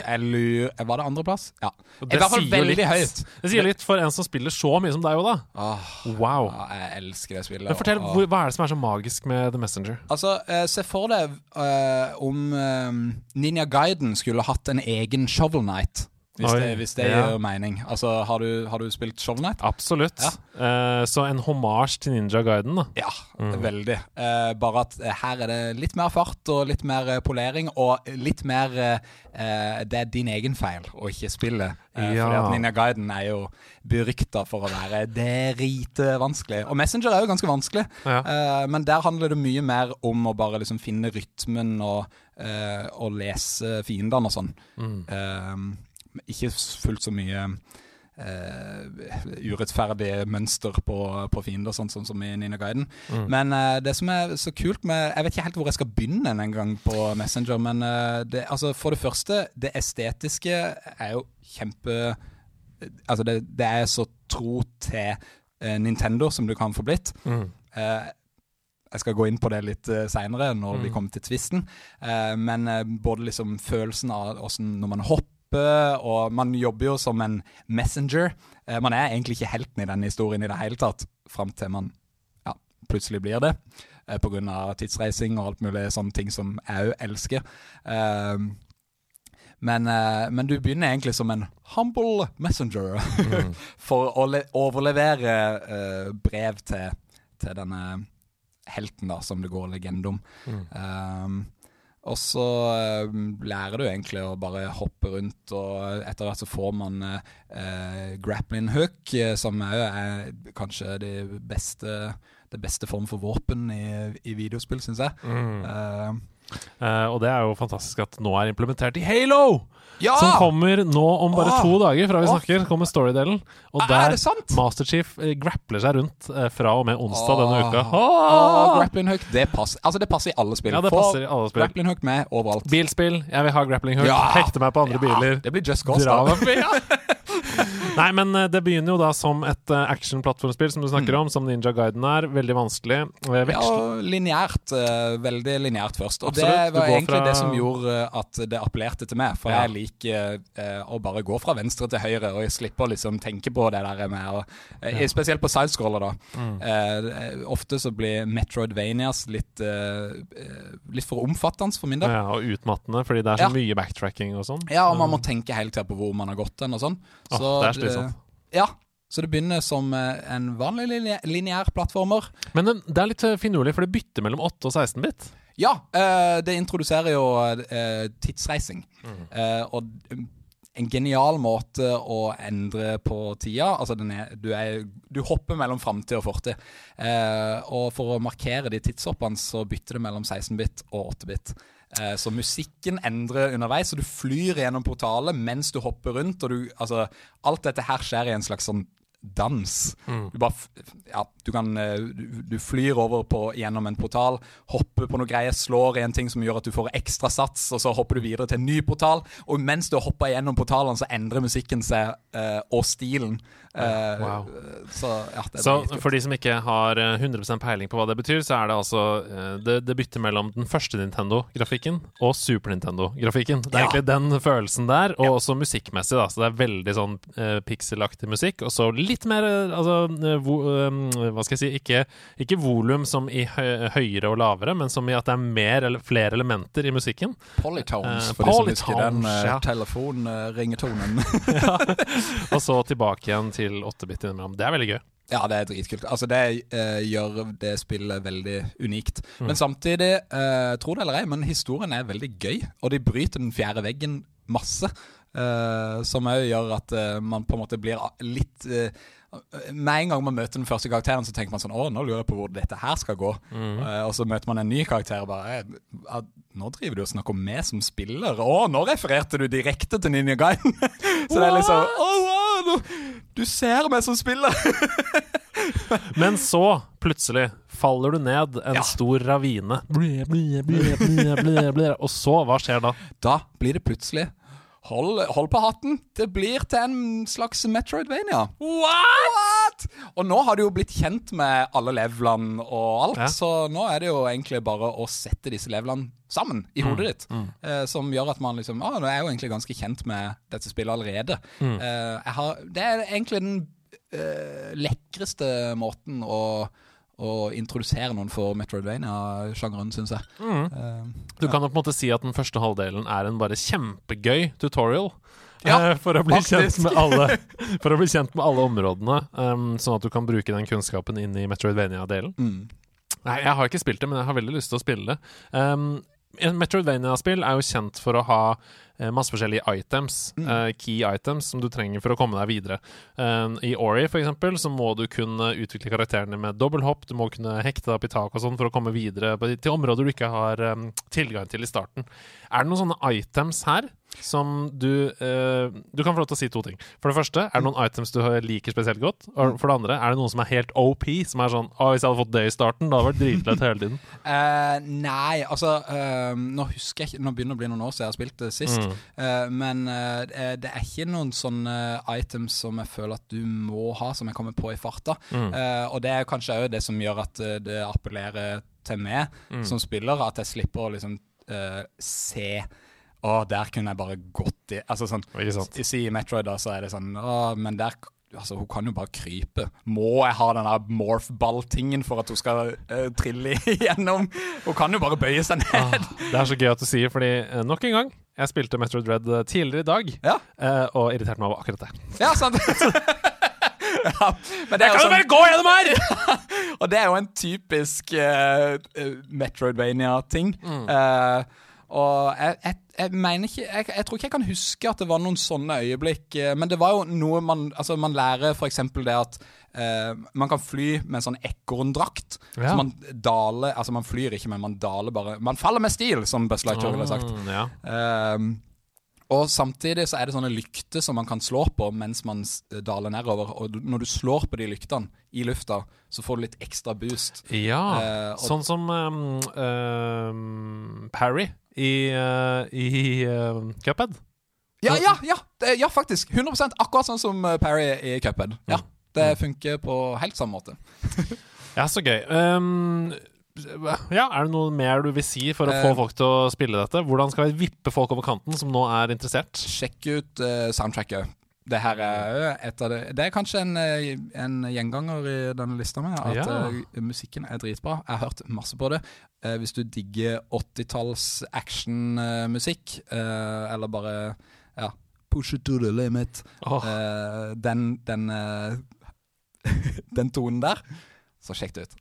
Speaker 2: Eller Var det andreplass? Ja.
Speaker 1: Og
Speaker 2: I
Speaker 1: det
Speaker 2: hvert fall veldig
Speaker 1: litt.
Speaker 2: høyt.
Speaker 1: Det sier litt for en som spiller så mye som deg Oda. da.
Speaker 2: Ah,
Speaker 1: Wow.
Speaker 2: ja, jeg elsker det spillet.
Speaker 1: Men fortell,
Speaker 2: og-
Speaker 1: Hva er det som er så magisk med The Messenger?
Speaker 2: Altså, eh, Se for deg eh, om eh, Ninja Guiden skulle hatt en egen Shovel Knight. Hvis
Speaker 1: Oi,
Speaker 2: det, hvis det
Speaker 1: ja.
Speaker 2: gir mening. Altså, har du, har du spilt Shovel Knight?
Speaker 1: Absolutt. Eh, så en hommage til Ninja Guiden, da.
Speaker 2: Ja, veldig. Uh, bare at eh, her er det litt mer fart og litt mer polering, og litt mer uh, Det er din egen feil, og ikke spillet. Uh,
Speaker 1: Ja.
Speaker 2: Fordi at Ninja Guiden er jo berykta for å være dritvanskelig. Og Messenger er jo ganske vanskelig,
Speaker 1: Ja.
Speaker 2: men der handler det mye mer om å bare liksom finne rytmen og, og lese fiendene og sånn. Eh, ikke fullt så mye Uh, urettferdige mønster på, på fiender, sånn, sånn som i Nina Guiden. Men uh, det som er så kult med Jeg vet ikke helt hvor jeg skal begynne en gang på Messenger, men uh, det, altså, for det første, det estetiske er jo kjempe Altså, det, det er så tro til Nintendo som du kan få blitt.
Speaker 1: Mm.
Speaker 2: Jeg skal gå inn på det litt uh, seinere, når vi kommer til tvisten. Uh, men uh, både liksom følelsen av åssen når man hopper, og man jobber jo som en messenger. Eh, man er egentlig ikke helten i denne historien i det hele tatt, fram til man ja, plutselig blir det. Eh, av tidsreising og alt mulig sånne ting som jeg òg elsker. Eh, men, men du begynner egentlig som en humble messenger for å le overlevere brev til, til denne helten da, som det går legende om. Um, og så eh, lærer du egentlig å bare hoppe rundt, og etter hvert så får man eh, grappling hook, eh, som òg er kanskje det beste, det beste form for våpen i, i videospill, syns jeg. Eh,
Speaker 1: Eh, og det er jo fantastisk at nå er implementert i Halo!
Speaker 2: Ja!
Speaker 1: Som kommer nå om bare
Speaker 2: Åh!
Speaker 1: to dager fra vi snakker. kommer storydelen. Og
Speaker 2: Er
Speaker 1: der? Masterchief eh, grappler seg rundt eh, fra og med onsdag denne uka.
Speaker 2: Åh,
Speaker 1: Åh!
Speaker 2: grappling hook, det passer, altså det passer i alle spill.
Speaker 1: Ja, det passer i alle spill.
Speaker 2: Grappling hook med overalt.
Speaker 1: Bilspill. Jeg vil ha grappling hook.
Speaker 2: Ja!
Speaker 1: Hekte meg på andre biler.
Speaker 2: Det blir Just Cause, da.
Speaker 1: Nei, men eh, det begynner jo da som et uh, action-plattformspill, som du snakker om, som Ninja Guiden er. Veldig vanskelig. Eh,
Speaker 2: Mm. Ja, og lineært. eh, veldig lineært først. Og
Speaker 1: Absolutt.
Speaker 2: det var egentlig
Speaker 1: fra-
Speaker 2: det som gjorde eh, at det appellerte til meg. For
Speaker 1: Ja.
Speaker 2: jeg liker eh, å bare gå fra venstre til høyre, og jeg slipper å liksom tenke på det der med å ja. Spesielt på sidescroller, da.
Speaker 1: Mm.
Speaker 2: Eh, ofte så blir Metroidvanias litt, eh, eh, litt for omfattende for min del.
Speaker 1: ja, og utmattende, fordi det er så mye backtracking og sånn.
Speaker 2: Ja, og man må tenke hele tida på hvor man har gått hen og sånn. Så
Speaker 1: det er.
Speaker 2: Ja. Så det begynner som eh, en vanlig lineær plattformer.
Speaker 1: Men det, er litt eh, finurlig, for det bytter mellom 8 og 16-bit.
Speaker 2: Ja, eh, det introduserer jo tidsreising. Mm. og en genial måte å endre på tida. Altså den er, du, er, du hopper mellom framtid og fortid. Eh, og for å markere de tidshoppene, så bytter det mellom 16-bit og 8-bit. Eh, så musikken endrer underveis, og du flyr gjennom portalet mens du hopper rundt. Og du, altså, alt dette her skjer i en slags sånn dans. Du bare Ja, du kan eh, du, du flyr over på, gjennom en portal, hopper på noe greier, slår i en ting som gjør at du får ekstra sats, og så hopper du videre til en ny portal. Og mens du hoppa gjennom portalene, så endrer musikken seg, eh, og stilen. Eh,
Speaker 1: Wow.
Speaker 2: Så ja, det
Speaker 1: Så for de som ikke har eh, 100% peiling på hva det betyr, så er det altså eh, Det, det bytter mellom den første Nintendo-grafikken og Super Nintendo-grafikken. Det er
Speaker 2: Ja.
Speaker 1: egentlig den følelsen der, og også musikkmessig, da. Så det er veldig sånn uh, pikselaktig musikk. Og så litt mer eh, altså eh, vo, eh, Hva skal jeg si Ikke, ikke volum som i hø høyere og lavere, men som i at det er mer eller flere elementer i musikken.
Speaker 2: Polytones,
Speaker 1: uh,
Speaker 2: for de som husker den
Speaker 1: polytones,
Speaker 2: uh,
Speaker 1: ja.
Speaker 2: telefonringetonen.
Speaker 1: Og så tilbake igjen til 8-bit innimellom. Det er veldig gøy.
Speaker 2: Ja, det er dritkult. Altså, det eh, gjør det spillet veldig unikt.
Speaker 1: Mm.
Speaker 2: Men samtidig, uh, tro det eller ei, men historien er veldig gøy. Og de bryter den fjerde veggen masse. eh, som òg gjør at eh, man på en måte blir litt eh, Med en gang man møter den første karakteren, så tenker man sånn Å, nå lurer jeg på hvor dette her skal gå.
Speaker 1: Mm.
Speaker 2: Eh, og så møter man en ny karakter og bare eh, Nå driver du og snakker om meg som spiller. Å, nå refererte du direkte til Ninja Gaiden! så det er liksom oh, wow, du, ser meg som spiller!
Speaker 1: Men så, plutselig, faller du ned en
Speaker 2: Ja.
Speaker 1: stor ravine. Blir, blir, blir. Og så, hva skjer da?
Speaker 2: Da blir det plutselig Hold, hold på hatten. Det blir til en slags Metroidvania. What?! Og nå har du jo blitt kjent med alle levelene og alt,
Speaker 1: Ja.
Speaker 2: så nå er det jo egentlig bare å sette disse levelene sammen i
Speaker 1: Mm,
Speaker 2: hodet ditt. Eh, som gjør at man liksom ah, Nå er jeg jo egentlig ganske kjent med dette spillet allerede.
Speaker 1: Mm.
Speaker 2: Eh, jeg har, det er egentlig den eh, lekreste måten å å introdusere noen for Metroidvania-sjangeren, syns jeg.
Speaker 1: Mm.
Speaker 2: Uh,
Speaker 1: Du kan jo på en måte si at den første halvdelen er en bare kjempegøy tutorial.
Speaker 2: Ja,
Speaker 1: eh, for, å bli kjent med alle, for å bli kjent med alle områdene, um, sånn at du kan bruke den kunnskapen inn i Metroidvania-delen.
Speaker 2: mm.
Speaker 1: Nei, jeg har ikke spilt det, men jeg har veldig lyst til å spille det. Um, Metroidvania-spill er jo kjent for å ha masse forskjellige items, eh, key items, som du trenger for å komme deg videre. Um, I Ori, for eksempel, så må du kunne utvikle karakterene med dobbelthopp, du må kunne hekte deg opp i tak og sånn for å komme videre til områder du ikke har um, tilgang til i starten. Er det noen sånne items her som du uh, Du kan få lov til å si to ting. For det første, er det noen items du liker spesielt godt? Og for det andre, er det noen som er helt OP? Som er sånn Å, hvis jeg hadde fått det i starten, da hadde det vært dritlett hele tiden.
Speaker 2: uh, nei, altså uh, Nå husker jeg ikke Nå begynner det å bli noen år siden jeg har spilt det sist.
Speaker 1: Mm.
Speaker 2: Men det- er ikke noen sånne items som jeg føler at du må ha, som jeg kommer på i farta.
Speaker 1: Mm.
Speaker 2: Og det er kanskje òg det som gjør at det appellerer til meg
Speaker 1: Mm.
Speaker 2: som spiller, at jeg slipper å liksom se Å, der kunne jeg bare gått i Altså sånn? Si i Metroid, da, så er det sånn Å, men der Altså, Hun kan jo bare krype. Må jeg ha den der morph-ball-tingen for at hun skal uh, trille igjennom? Hun kan jo bare bøye seg ned.
Speaker 1: Ah, det er så gøy at du sier, fordi uh, nok en gang Jeg spilte Metroid Red eh, tidligere i dag,
Speaker 2: Ja,
Speaker 1: uh, og irriterte meg over akkurat det.
Speaker 2: ja sant. ja, men det er jo sånn,
Speaker 1: gå gjennom her!
Speaker 2: og det er jo en typisk Metroidvania-ting.
Speaker 1: Mm.
Speaker 2: Eh, og jeg, jeg, jeg mener ikke jeg, jeg tror ikke jeg kan huske at det var noen sånne øyeblikk. eh, men det var jo noe man Altså, man lærer f.eks. det at Uh, man kan fly med en sånn ekorndrakt.
Speaker 1: Ja.
Speaker 2: Så man daler Altså, man flyr ikke, men man daler bare Man faller med stil, som Buzz Lightyear ville sagt.
Speaker 1: Mm, ja.
Speaker 2: Ehm, og samtidig så er det sånne lykter som man kan slå på mens man daler nedover. Og du, når du slår på de lyktene i lufta, så får du litt ekstra boost.
Speaker 1: ja.
Speaker 2: uh,
Speaker 1: Sånn som um, um, Parry i, uh, i uh, Cuphead.
Speaker 2: Ja, ja, ja, det, ja faktisk. 100% Akkurat sånn som eh, Parry i Cuphead. Ja, det funker på helt samme måte.
Speaker 1: Ja, så gøy. Um, ja, Er det noe mer du vil si for å få folk til å spille dette? Hvordan skal vi vippe folk over kanten som nå er interessert?
Speaker 2: Sjekk ut uh, soundtracket. Det her er et av det Det er kanskje en, eh, en gjenganger i denne lista mi. At
Speaker 1: Ja.
Speaker 2: uh, musikken er dritbra. Jeg har hørt masse på det. Uh, hvis du digger 80-talls actionmusikk, uh, eller bare ja, push it to the limit Oh. Den Den, den tonen der, så sjekk det ut.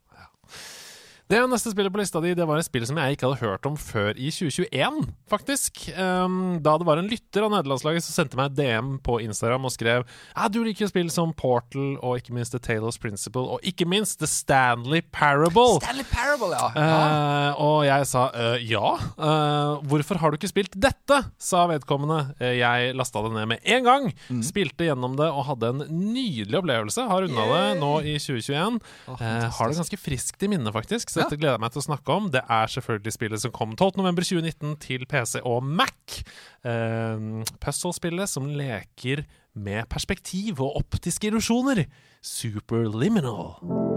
Speaker 1: Det neste spillet på lista di Det var et spill som jeg ikke hadde hørt om før i 2021, faktisk. Um, da det var en lytter av nederlandslaget som sendte meg DM på Instagram og skrev Ja, du liker spill som Portal og ikke minst The Taylor's Principle og ikke minst The Stanley Parable.
Speaker 2: Stanley Parable, ja.
Speaker 1: Uh, og jeg sa uh, ja. Uh, hvorfor har du ikke spilt dette? sa vedkommende. jeg lasta det ned med en gang. Mm. Spilte gjennom det og hadde en nydelig opplevelse. Har unna det nå i 2021. Oh, har det ganske friskt i minnet, faktisk så dette gleder jeg meg til å snakke om. Det er selvfølgelig spillet som kom 12.11.2019 til PC og Mac. Uh, Puzzle-spillet som leker med perspektiv og optiske illusjoner. Superliminal.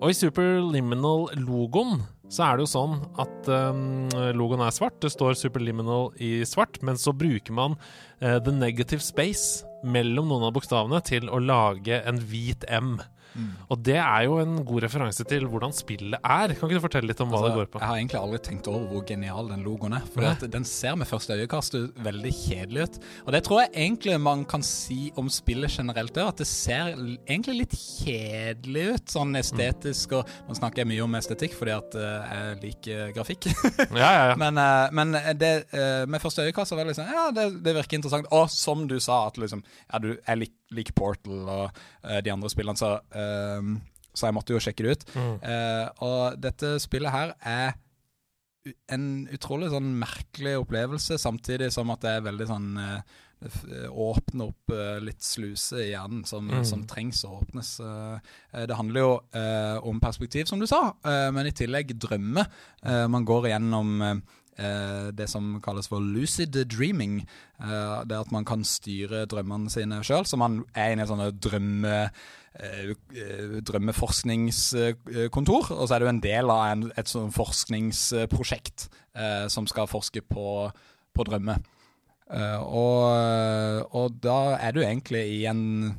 Speaker 1: Og i Superliminal-logoen så er det jo sånn at um, logoen er svart. Det står Superliminal i svart, men så bruker man uh, the negative space mellom noen av bokstavene til å lage en hvit M. Mm. Og det er jo en god referanse til hvordan spillet er. Kan ikke du fortelle litt om hva
Speaker 2: altså,
Speaker 1: det går på?
Speaker 2: Jeg har egentlig aldri tenkt over hvor genial den logoen er. For den ser med første øyekast veldig kjedelig ut. Og det tror jeg egentlig man kan si om spillet generelt òg, at det ser egentlig litt kjedelig ut, sånn estetisk. Og nå snakker jeg mye om estetikk fordi at uh, jeg liker grafikk.
Speaker 1: ja, ja, ja.
Speaker 2: Men, uh, men det, uh, med første øyekast så var det liksom Ja, det, det, virker interessant. Og som du sa, at liksom Ja, du, jeg liker like Portal og uh, de andre spillene, så, uh, så, jeg måtte jo sjekke det ut. Mm. Uh, og dette spillet her er en utrolig sånn merkelig opplevelse, samtidig som at det er veldig sånn Åpne opp litt sluse i hjernen som, mm. som, trengs å åpnes. det handler jo om perspektiv, som du sa, men i tillegg drømme. man går igjennom eh, det som kalles for lucid dreaming. Eh, det at man kan styre drømmene sine sjøl. Så man er inne i sånne drømme, eh, drømmeforskningskontor. Og så er jo en del av en, et sånt forskningsprosjekt eh, som skal forske på, på drømme. Eh, og, og, da er du egentlig i en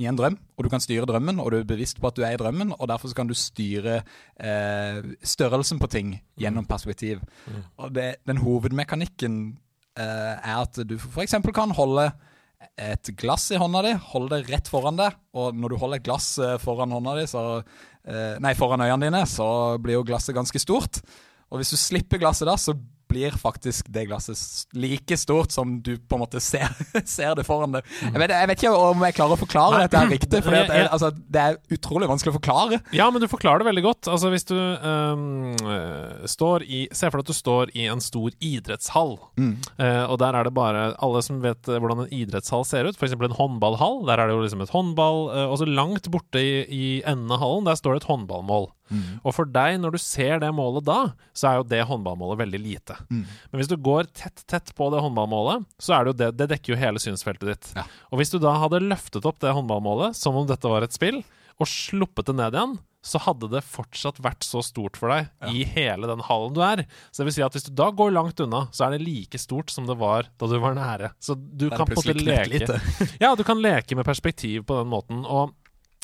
Speaker 2: i en drøm, og du kan styre drømmen, og du er bevisst på at du er i drømmen, og derfor kan du styre eh, størrelsen på ting gjennom mm. perspektiv. Mm. Og det, den hovedmekanikken eh, er at du f.eks. kan holde et glass i hånda di, holde det rett foran deg, og når du holder et glass eh, foran hånda di, så, eh, nei, foran øynene dine, så blir jo glasset ganske stort. Og hvis du slipper glasset da, så blir faktisk det glasset like stort som du på en måte ser, ser det foran deg. Jeg vet, jeg vet, ikke om jeg klarer å forklare dette her riktig, for altså, det er utrolig vanskelig å forklare.
Speaker 1: Ja, men du forklarer det veldig godt. Altså Hvis du um, står i Se for deg at du står i en stor idrettshall, mm. uh, og der er det bare alle som vet hvordan en idrettshall ser ut, f.eks. en håndballhall. Der er det jo liksom et håndball, uh, og så langt borte i, i enden av hallen, der står det et håndballmål. Mm. Og for deg, når du ser det målet da, så er jo det håndballmålet veldig lite. Mm. Men hvis du går tett, tett på det håndballmålet, så er det jo det Det dekker jo hele synsfeltet ditt. Ja. Og hvis du da hadde løftet opp det håndballmålet som om dette var et spill, og sluppet det ned igjen, så hadde det fortsatt vært så stort for deg ja. i hele den hallen du er. Så det vil si at hvis du da går langt unna, så er det like stort som det var da du var nære. Så du kan på en måte leke Ja, du kan leke med perspektiv på den måten. Og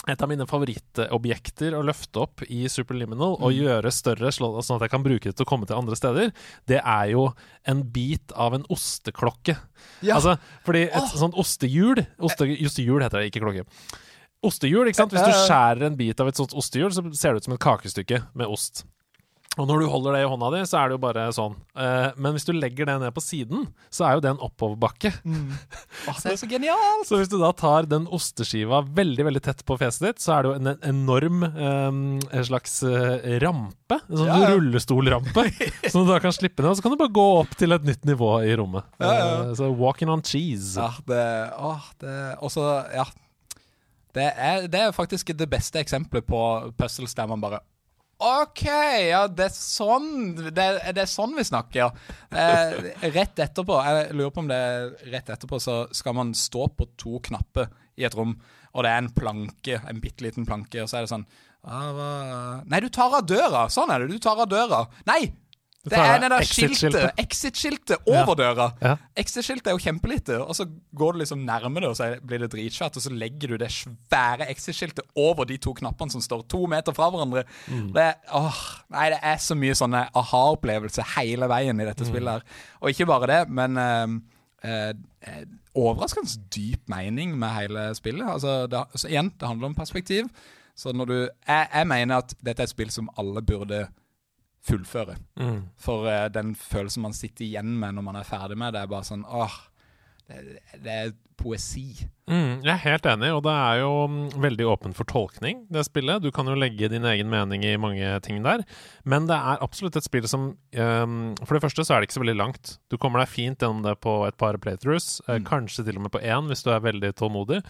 Speaker 1: et av mine favorittobjekter å løfte opp i Superliminal og mm. gjøre større, sånn at jeg kan bruke det til å komme til andre steder, det er jo en bit av en osteklokke. Ja. Altså, fordi et oh. sånt ostehjul oste, Ostehjul heter det, ikke klokke. Ostehjul, ikke sant? Hvis du skjærer en bit av et sånt ostehjul, så ser det ut som et kakestykke med ost. Og når du holder det i hånda di, så er det jo bare sånn. Uh, men hvis du legger det ned på siden, så er jo det en oppoverbakke. Mm.
Speaker 2: Oh, det er så genialt!
Speaker 1: så hvis du da tar den osteskiva veldig veldig tett på fjeset ditt, så er det jo en enorm um, en slags uh, rampe. En sånn ja. rullestolrampe. som du da kan slippe ned, og så kan du bare gå opp til et nytt nivå i rommet. Ja, ja. Uh, så walking on cheese.
Speaker 2: Ja, det Åh, det Også, ja. Det er, det er faktisk det beste eksempelet på puzzles der man bare OK, ja, det er sånn Det, det er sånn vi snakker. Eh, rett etterpå, jeg lurer på om det er rett etterpå, så skal man stå på to knapper i et rom, og det er en planke, en bitte liten planke, og så er det sånn ah, Nei, du tar av døra! Sånn er det, du tar av døra. Nei! Det er det der
Speaker 1: exit-skiltet.
Speaker 2: exit-skiltet over døra.
Speaker 1: Ja.
Speaker 2: Exit-skiltet er jo kjempelite, og så går du liksom nærme det, og så blir det dritsvært, og så legger du det svære exit-skiltet over de to knappene som står to meter fra hverandre. Det, er, åh, nei, det er så mye sånne aha-opplevelser hele veien i dette spillet her. Og ikke bare det, men eh, eh, overraskende dyp mening med hele spillet. Altså, det, altså, igjen, det handler om perspektiv. Så når du jeg, jeg mener at dette er et spill som alle burde fullføre.
Speaker 1: Mm.
Speaker 2: For uh, den følelsen man sitter igjen med når man er ferdig med det, er bare sånn åh, det, det er poesi.
Speaker 1: Mm, jeg er helt enig, og det er jo mm, veldig åpent for tolkning, det spillet. Du kan jo legge din egen mening i mange ting der. Men det er absolutt et spill som um, For det første så er det ikke så veldig langt. Du kommer deg fint gjennom det på et par playthroughs, mm. kanskje til og med på én hvis du er veldig tålmodig.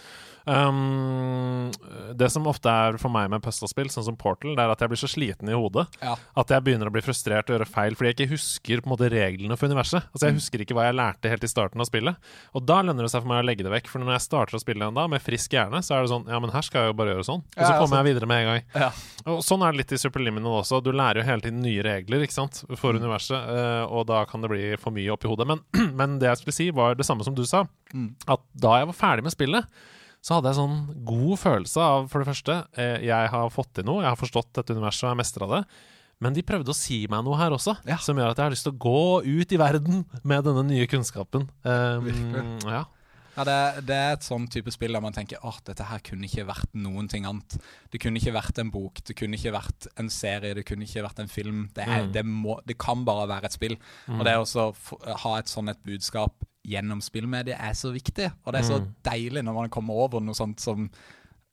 Speaker 1: Um, det som ofte er for meg med puzzlespill, sånn som Portal, det er at jeg blir så sliten i hodet
Speaker 2: Ja.
Speaker 1: at jeg begynner å bli frustrert og gjøre feil fordi jeg ikke husker på en måte reglene for universet. Altså Jeg husker ikke hva jeg lærte helt i starten av spillet. Og da lønner det seg for meg å legge det vekk. For når jeg starter å spille igjen da, med frisk hjerne, så er det sånn Ja, men her skal jeg jo bare gjøre sånn. Og så
Speaker 2: Ja,
Speaker 1: kommer jeg videre med en gang.
Speaker 2: Ja.
Speaker 1: Og sånn er det litt i Superliminal også. Du lærer jo hele tiden nye regler ikke sant, for universet, eh, og da kan det bli for mye oppi hodet. Men, men det jeg skulle si, var det samme som du sa. At da jeg var ferdig med spillet, så hadde jeg sånn god følelse av, for det første, eh, jeg har fått til noe, jeg har forstått dette universet og jeg mestra det. Men de prøvde å si meg noe her også,
Speaker 2: Ja.
Speaker 1: som gjør at jeg har lyst til å gå ut i verden med denne nye kunnskapen. Um, ja.
Speaker 2: Ja, det, det er et sånn type spill der man tenker åh, dette her kunne ikke vært noen ting annet. Det kunne ikke vært en bok, det kunne ikke vært en serie, det kunne ikke vært en film. Det, er,
Speaker 1: Mm.
Speaker 2: det, må, det kan bare være et spill. Og det å ha et sånn et budskap gjennom spillmediet er så viktig. Og det er så
Speaker 1: Mm.
Speaker 2: deilig når man kommer over noe sånt som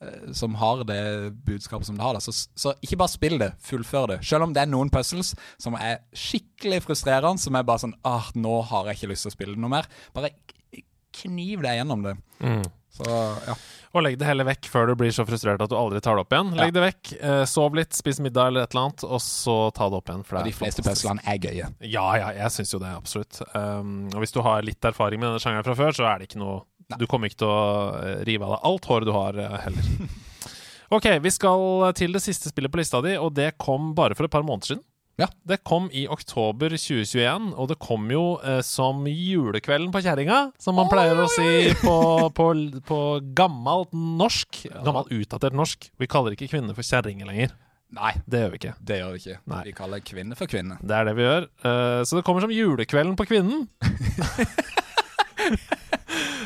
Speaker 2: eh, som har det budskapet som det har. Så, så ikke bare spill det, fullfør det. Selv om det er noen puzzles som er skikkelig frustrerende, som er bare sånn ah, nå har jeg ikke lyst til å spille det noe mer. Bare kniv deg gjennom det.
Speaker 1: Mm.
Speaker 2: Så ja.
Speaker 1: Og legg det heller vekk før du blir så frustrert at du aldri tar det opp igjen. Legg det vekk, eh, sov litt, spis middag eller et eller annet, og så ta det opp igjen. For
Speaker 2: Og
Speaker 1: det
Speaker 2: de
Speaker 1: er
Speaker 2: fleste puzzlene er gøye.
Speaker 1: Ja, ja, jeg syns jo det, absolutt. Um, og hvis du har litt erfaring med denne sjangeren fra før, så er det ikke noe Du kommer ikke til å eh, rive av deg alt håret du har, eh, heller. OK, vi skal til det siste spillet på lista di, og det kom bare for et par måneder siden.
Speaker 2: Ja.
Speaker 1: Det kom i oktober 2021, og det kom jo eh, som julekvelden på kjerringa, som man pleier å si på, på, på gammelt norsk. Gammelt utdatert norsk. Vi kaller ikke kvinner for kjerringer lenger.
Speaker 2: Nei,
Speaker 1: Det gjør vi ikke.
Speaker 2: det gjør vi ikke.
Speaker 1: Nei.
Speaker 2: Vi kaller kvinne for kvinne.
Speaker 1: Det er det vi gjør. Eh, så det kommer som julekvelden på kvinnen.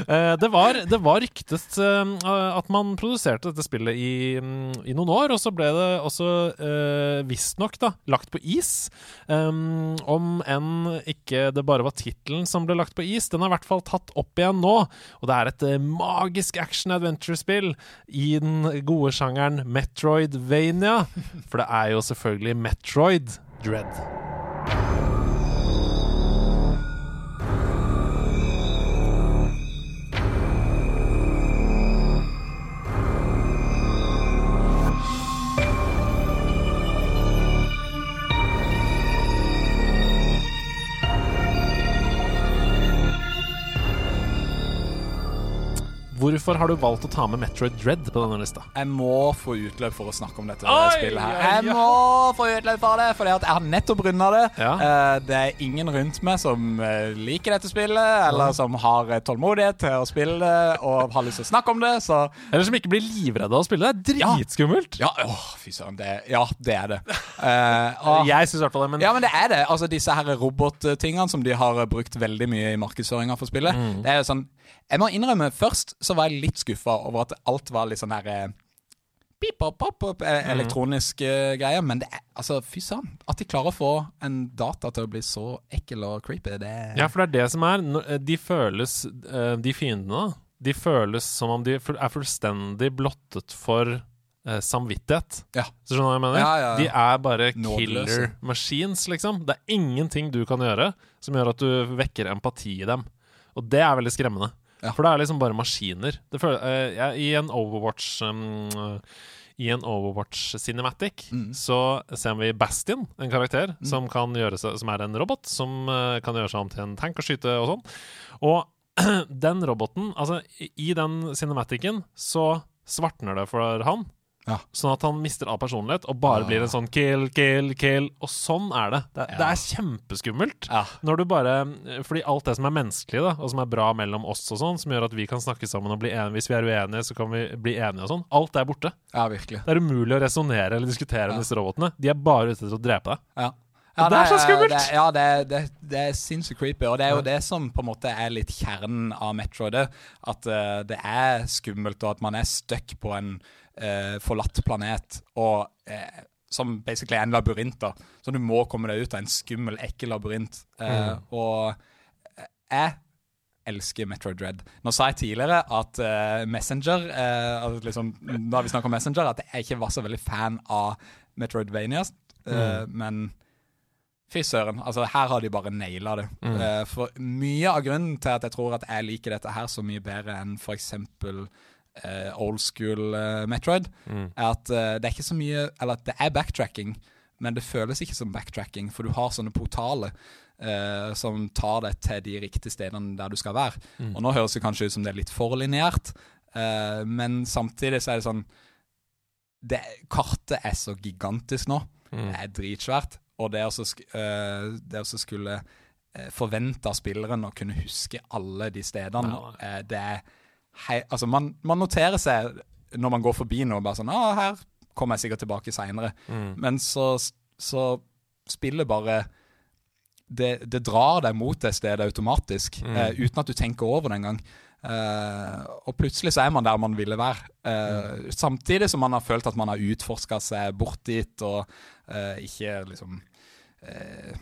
Speaker 1: Eh, det, var, det var ryktet eh, at man produserte dette spillet i, i noen år, og så ble det også uh, visstnok lagt på is. Um, om enn ikke det bare var tittelen som ble lagt på is. Den er i hvert fall tatt opp igjen nå, og det er et magisk action-adventure-spill i den gode sjangeren Metroidvania. For det er jo selvfølgelig Metroid Dread. Hvorfor har du valgt å ta med Metroid Dread på denne lista?
Speaker 2: Jeg må få utløp for å snakke om dette
Speaker 1: Oi,
Speaker 2: spillet her. Jeg
Speaker 1: ja.
Speaker 2: må få utløp for det, for jeg har nettopp runda det.
Speaker 1: Ja.
Speaker 2: Eh, det er ingen rundt meg som eh, liker dette spillet, eller som har eh, tålmodighet til å spille det og har lyst til å snakke om det, så
Speaker 1: Eller som ikke blir livredde av å spille. Det er dritskummelt.
Speaker 2: Ja, åh, fy søren. Det, ja, det er det. Uh,
Speaker 1: Jeg syns i hvert fall det, men
Speaker 2: Ja, men det er det. Altså Disse her robottingene som de har brukt veldig mye i markedsføringa for spillet.
Speaker 1: Mm.
Speaker 2: Det er jo sånn Jeg må innrømme, først så var jeg litt skuffa over at alt var litt sånn her Pip, pop, pop, pop, elektronisk eh, greie. Men det er altså, fy søren. At de klarer å få en data til å bli så ekkel og creepy, det
Speaker 1: Ja, for det er det som er. Eh, De føles, eh, de fiendene, de føles som om de er fullstendig blottet for samvittighet.
Speaker 2: Ja.
Speaker 1: Så skjønner du hva jeg mener?
Speaker 2: Ja, ja.
Speaker 1: De er bare killer machines, liksom. Det er ingenting du kan gjøre som gjør at du vekker empati i dem. Og det er veldig skremmende.
Speaker 2: Ja.
Speaker 1: For det er liksom bare maskiner. Det føler, uh, jeg- I en Overwatch um, I en Overwatch Cinematic
Speaker 2: Mm.
Speaker 1: så ser vi Bastion, en karakter som, kan gjøre seg, som er en robot, som uh, kan gjøre seg om til en tank og skyte og sånn. Og den roboten Altså, i, i den cinematicen så svartner det for han.
Speaker 2: Ja.
Speaker 1: Sånn at han mister all personlighet og bare blir en sånn kill, kill, kill. Og sånn er det. Det, det er kjempeskummelt. Når du bare Fordi alt det som er menneskelig, da og som er bra mellom oss, og sånn som gjør at vi kan snakke sammen og bli enige Hvis vi er uenige, så kan vi bli enige og sånn. Alt er borte.
Speaker 2: Ja, virkelig.
Speaker 1: Det er umulig å resonnere eller diskutere med disse robotene. De er bare ute etter å drepe deg.
Speaker 2: Ja.
Speaker 1: Ja, det er så skummelt!
Speaker 2: Det, ja, det, det, det er sinnssykt creepy. Og det er jo det som på en måte er litt kjernen av Metroid. At uh, det er skummelt, og at man er stuck på en eh, forlatt planet. Og eh, som basically er en labyrint. da Så du må komme deg ut av en skummel, ekkel labyrint. Eh, Og jeg elsker Metroid Dread. Nå sa jeg tidligere at eh, Messenger eh, at liksom, Da vi snakker om Messenger, at jeg ikke var så veldig fan av Metroidvania. mm. Men fy søren. Altså, her har de bare naila det. Eh, for mye av grunnen til at jeg tror at jeg liker dette her så mye bedre enn f.eks. Uh, old school uh, Metroid, er at uh, det er ikke så mye Eller at det er backtracking, men det føles ikke som backtracking, for du har sånne portaler Uh, som tar deg til de riktige stedene der du skal være. Og nå høres det kanskje ut som det er litt for lineært, uh, men samtidig så er det sånn det, Kartet er så gigantisk nå. Det er dritsvært. Og det å så skulle forvente av spilleren å kunne huske alle de stedene, det er hei, Altså, man, man noterer seg når man går forbi noe, bare sånn ah, 'Her kommer jeg sikkert tilbake seinere'. Men så, så spillet bare det, det drar deg mot det stedet automatisk, eh, uten at du tenker over det engang. Eh, og plutselig så er man der man ville være. Eh, Samtidig som man har følt at man har utforska seg bort dit, og eh, ikke liksom eh,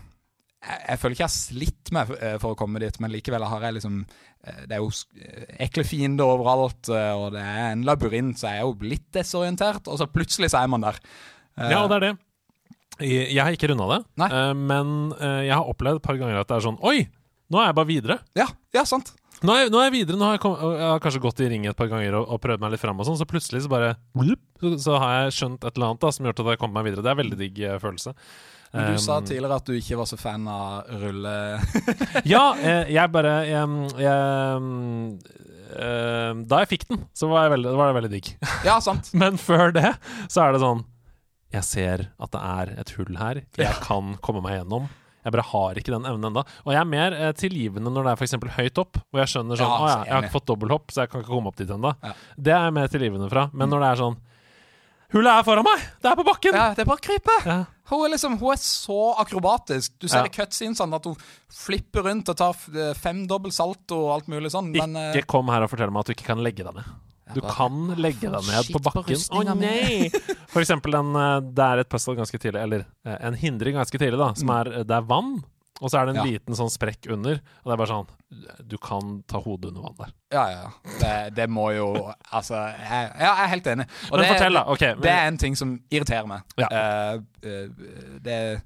Speaker 2: jeg, jeg føler ikke jeg har slitt meg eh, for å komme dit, men likevel har jeg liksom eh, Det er jo eh, ekle fiender overalt, og det er en labyrint, så jeg er jo litt desorientert, og så plutselig så er man der.
Speaker 1: Ja, det er det. Jeg, har ikke runda det,
Speaker 2: Nei.
Speaker 1: men jeg har opplevd et par ganger at det er sånn Oi! Nå er jeg bare videre.
Speaker 2: ja, ja, sant.
Speaker 1: Nå er, nå er jeg videre, nå har jeg, kom, jeg har kanskje gått i ring et par ganger og, og prøvd meg litt fram, og sånn, så plutselig så bare så, så har jeg skjønt et eller annet da, som gjør at jeg kommer meg videre. Det er en veldig digg følelse.
Speaker 2: Men du sa
Speaker 1: Um,
Speaker 2: tidligere at du ikke var så fan av rulle...
Speaker 1: Ja, eh, jeg bare jeg, jeg, eh, Da jeg fikk den, så var, jeg veldig, var det veldig digg.
Speaker 2: ja, sant.
Speaker 1: Men før det så er det sånn Jeg ser at det er et hull her. Jeg kan komme meg gjennom. Jeg bare har ikke den evnen ennå. Og jeg er mer eh, tilgivende når det er f.eks. høyt opp, hvor jeg skjønner sånn Å ja, jeg har ikke fått dobbelthopp, så jeg kan ikke komme opp dit ennå.
Speaker 2: Ja.
Speaker 1: Det er jeg mer tilgivende fra. Men når det er sånn Hullet er foran meg! Det er på bakken!
Speaker 2: Ja, det er bare krype.
Speaker 1: Ja.
Speaker 2: Hun er liksom, hun er så akrobatisk. Du ser
Speaker 1: Ja.
Speaker 2: i cutscenesene at hun flipper rundt og tar eh, fem dobbel salto og alt mulig sånn. Men eh,
Speaker 1: Ikke kom her og fortell meg at du ikke kan legge deg ned. Du
Speaker 2: bare-
Speaker 1: kan legge deg ned på bakken. Å
Speaker 2: oh,
Speaker 1: nei! For eksempel den, eh, det er et puzzle ganske tidlig, eller eh, en hindring ganske tidlig, da, som er Det er vann, og så er det en.
Speaker 2: Ja.
Speaker 1: liten sånn sprekk under. Og det er bare sånn Du kan ta hodet under vann der.
Speaker 2: ja, ja. Det, det må jo Altså, jeg, ja, jeg er helt enig. Og
Speaker 1: Men
Speaker 2: det,
Speaker 1: fortell, da. Ok, men-
Speaker 2: Det er en ting som irriterer meg.
Speaker 1: Ja.
Speaker 2: Uh, uh, det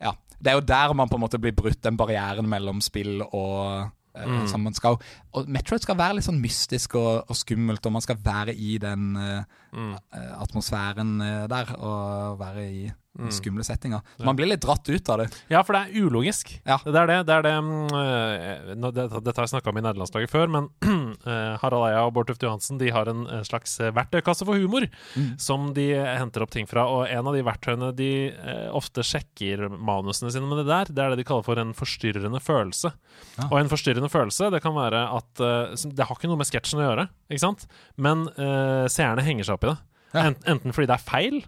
Speaker 2: Ja. Det er jo der man på en måte blir brutt, den barrieren mellom spill og eh,
Speaker 1: Mm.
Speaker 2: man skal Og Metroid skal være litt sånn mystisk og, og skummelt, og man skal være i den uh,
Speaker 1: Mm.
Speaker 2: atmosfæren uh, der, og være i. skumle settinger. Så man blir litt dratt ut av det.
Speaker 1: Ja, for det er ulogisk.
Speaker 2: Ja.
Speaker 1: Det er det. det, er det mm, eh, det dette har jeg snakka om i nederlandslaget før, men eh, Harald Eia og Bård Tufte Johansen De har en eh, slags verktøykasse for humor
Speaker 2: Mm.
Speaker 1: som de henter opp ting fra. Og en av de verktøyene de ofte sjekker manusene sine med det der, det er det de kaller for en forstyrrende følelse.
Speaker 2: Ja.
Speaker 1: Og en forstyrrende følelse, det kan være at Det har ikke noe med sketsjen å gjøre, ikke sant? Men seerne henger seg opp i det.
Speaker 2: Ja.
Speaker 1: Enten fordi det er feil,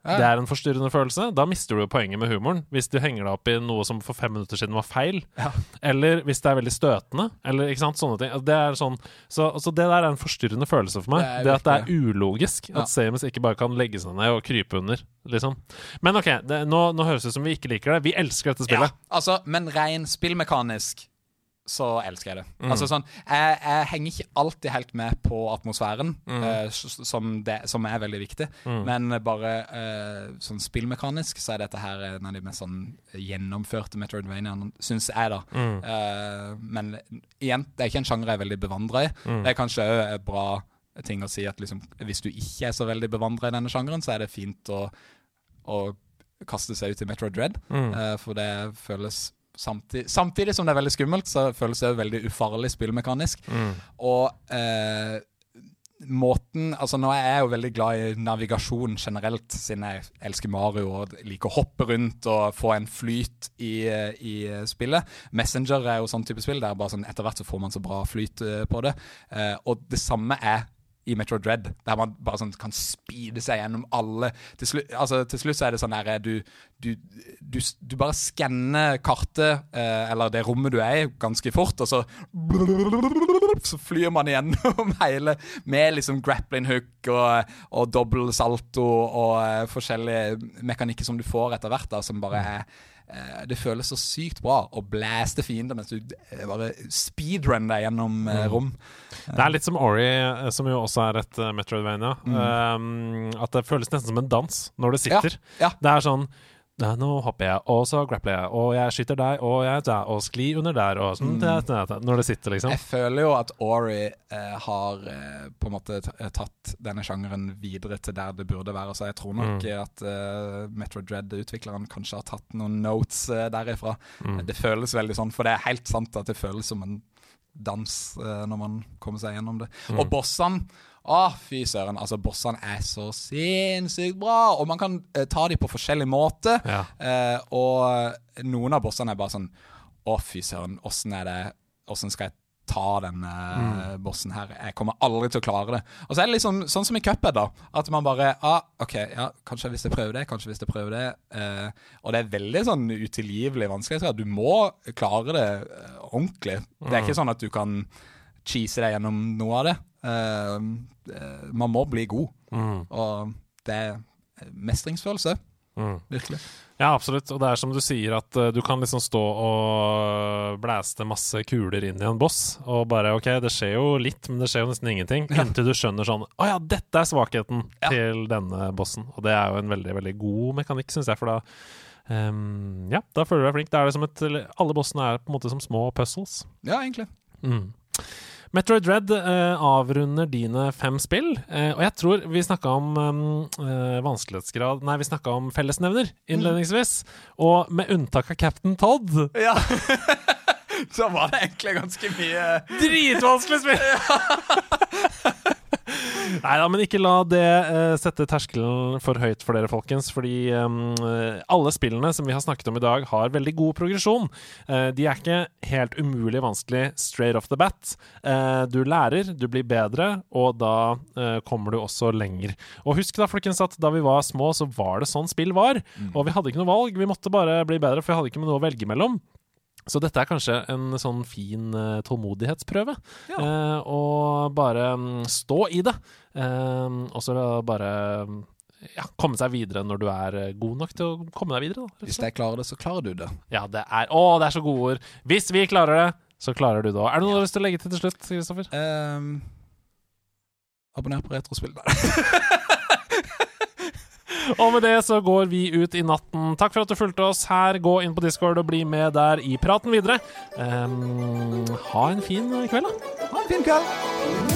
Speaker 2: Ja.
Speaker 1: det er en forstyrrende følelse. Da mister du poenget med humoren. Hvis du henger deg opp i noe som for fem minutter siden var feil.
Speaker 2: Ja.
Speaker 1: Eller hvis det er veldig støtende. Eller ikke sant, sånne ting. Det er sånn, så, så det der er en forstyrrende følelse for meg.
Speaker 2: Det
Speaker 1: Det, at det er ulogisk.
Speaker 2: Ja.
Speaker 1: At Samus ikke bare kan legge seg ned og krype under. Liksom. Men OK, det, nå, nå høres det ut som vi ikke liker det. Vi elsker dette spillet.
Speaker 2: Altså, men rein spillmekanisk så elsker jeg det.
Speaker 1: Mm.
Speaker 2: Altså sånn, jeg, jeg henger ikke alltid helt med på atmosfæren,
Speaker 1: Mm.
Speaker 2: uh, som, det, som er veldig viktig. Men bare uh, sånn spillmekanisk så er dette her en av de mest sånn gjennomførte Metroidvaniaene, syns jeg, da.
Speaker 1: Mm.
Speaker 2: Eh, men igjen, det er ikke en sjanger jeg er veldig bevandra i.
Speaker 1: Mm.
Speaker 2: Det er kanskje òg bra ting å si at liksom, hvis du ikke er så veldig bevandra i denne sjangeren, så er det fint å, å kaste seg ut i Metroid Dread.
Speaker 1: Mm.
Speaker 2: uh, for det føles samtidig, samtidig som det er veldig skummelt, så føles det veldig ufarlig spillmekanisk.
Speaker 1: Mm.
Speaker 2: Og eh, måten Altså Nå er jeg jo veldig glad i navigasjon generelt, siden jeg elsker Mario og liker å hoppe rundt og få en flyt i, i spillet. Messenger er jo sånn type spill der bare sånn etter hvert så får man så bra flyt uh, på det. Eh, og det samme er i Metro Dread, der man bare sånn kan speede seg gjennom alle. Til, slu, altså, til slutt så er det sånn der du, du, du, du bare skanner kartet, eh, eller det rommet du er i, ganske fort, og så Så flyr man igjennom hele med liksom grappling hook og, og dobbel salto og uh, forskjellige mekanikker som du får etter hvert, da, som bare er Eh, det føles så sykt bra å blæste fiender mens du eh, bare speedrun deg gjennom mm. rom.
Speaker 1: Det er litt som Ori, som jo også er et Metroidvania. Mm. Um, at det føles nesten som en dans når det sitter. Ja, ja. Det er sånn nå hopper jeg, og så grappler jeg, og jeg skyter deg, og jeg der, og sklir under der, og sånn mm. Når det sitter, liksom.
Speaker 2: Jeg føler jo at Ori eh, har eh, på en måte eh, tatt denne sjangeren videre til der det burde være. Så jeg tror nok mm. at eh, Metro Dread-utvikleren kanskje har tatt noen notes uh, derifra. Mm. Det føles veldig sånn, for det er helt sant at det føles som en dans når man kommer seg gjennom det. Mm. Og bossene å, fy søren. Altså, bossene er så sinnssykt bra, og man kan uh, ta dem på forskjellig måte. Ja. Uh, og noen av bossene er bare sånn Å, fy søren, åssen er det Åssen skal jeg ta denne mm. bossen her. Jeg kommer aldri til å klare det. Og så er det liksom sånn som i Cuphead, da. At man bare ah, OK, ja, kanskje hvis jeg prøver det, kanskje hvis jeg prøver det. Uh, og det er veldig sånn utilgivelig vanskelig. Du må klare det uh, ordentlig. Det er ikke mm. sånn at du kan cheese deg gjennom noe av det. Uh, man må bli god. Mm. Og det er mestringsfølelse. Mm. Virkelig.
Speaker 1: Ja, absolutt. Og det er som du sier, at uh, du kan liksom stå og blæste masse kuler inn i en boss, og bare OK, det skjer jo litt, men det skjer jo nesten ingenting. Ja. Inntil du skjønner sånn Å ja, dette er svakheten ja. til denne bossen. Og det er jo en veldig, veldig god mekanikk, syns jeg, for da um, Ja, da føler du deg flink. Da er det som et Alle bossene er på en måte som små puzzles.
Speaker 2: Ja, egentlig. Mm.
Speaker 1: Metroid Dread eh, avrunder dine fem spill, eh, og jeg tror vi snakka om eh, vanskelighetsgrad Nei, vi snakka om fellesnevner innledningsvis, og med unntak av Captain Todd.
Speaker 2: Ja. Så var det egentlig ganske mye
Speaker 1: Dritvanskelig spill! Nei da, men ikke la det uh, sette terskelen for høyt for dere, folkens. Fordi um, alle spillene som vi har snakket om i dag, har veldig god progresjon. Uh, de er ikke helt umulig vanskelig straight off the bat. Uh, du lærer, du blir bedre, og da kommer du også lenger. Og husk da, folkens, at da vi var små, så var det sånn spill var. Mm. Og vi hadde ikke noe valg. Vi måtte bare bli bedre, for vi hadde ikke noe å velge mellom. Så dette er kanskje en sånn fin uh, tålmodighetsprøve. Ja. Uh, og bare um, stå i det. Uh, og så bare ja, komme seg videre når du er god nok til å komme deg videre.
Speaker 2: Da, Hvis jeg klarer det, så klarer du det.
Speaker 1: Ja, det er Å, det er så gode ord! Hvis vi klarer det, så klarer du det òg. Er det noe du har lyst til å legge til til slutt, Kristoffer? Um,
Speaker 2: abonner på Retrospill.
Speaker 1: Og med det så går vi ut i natten. Takk for at du fulgte oss her. Gå inn på Discord og bli med der i praten videre. Um, ha en fin kveld,
Speaker 2: da. Ha en fin kveld.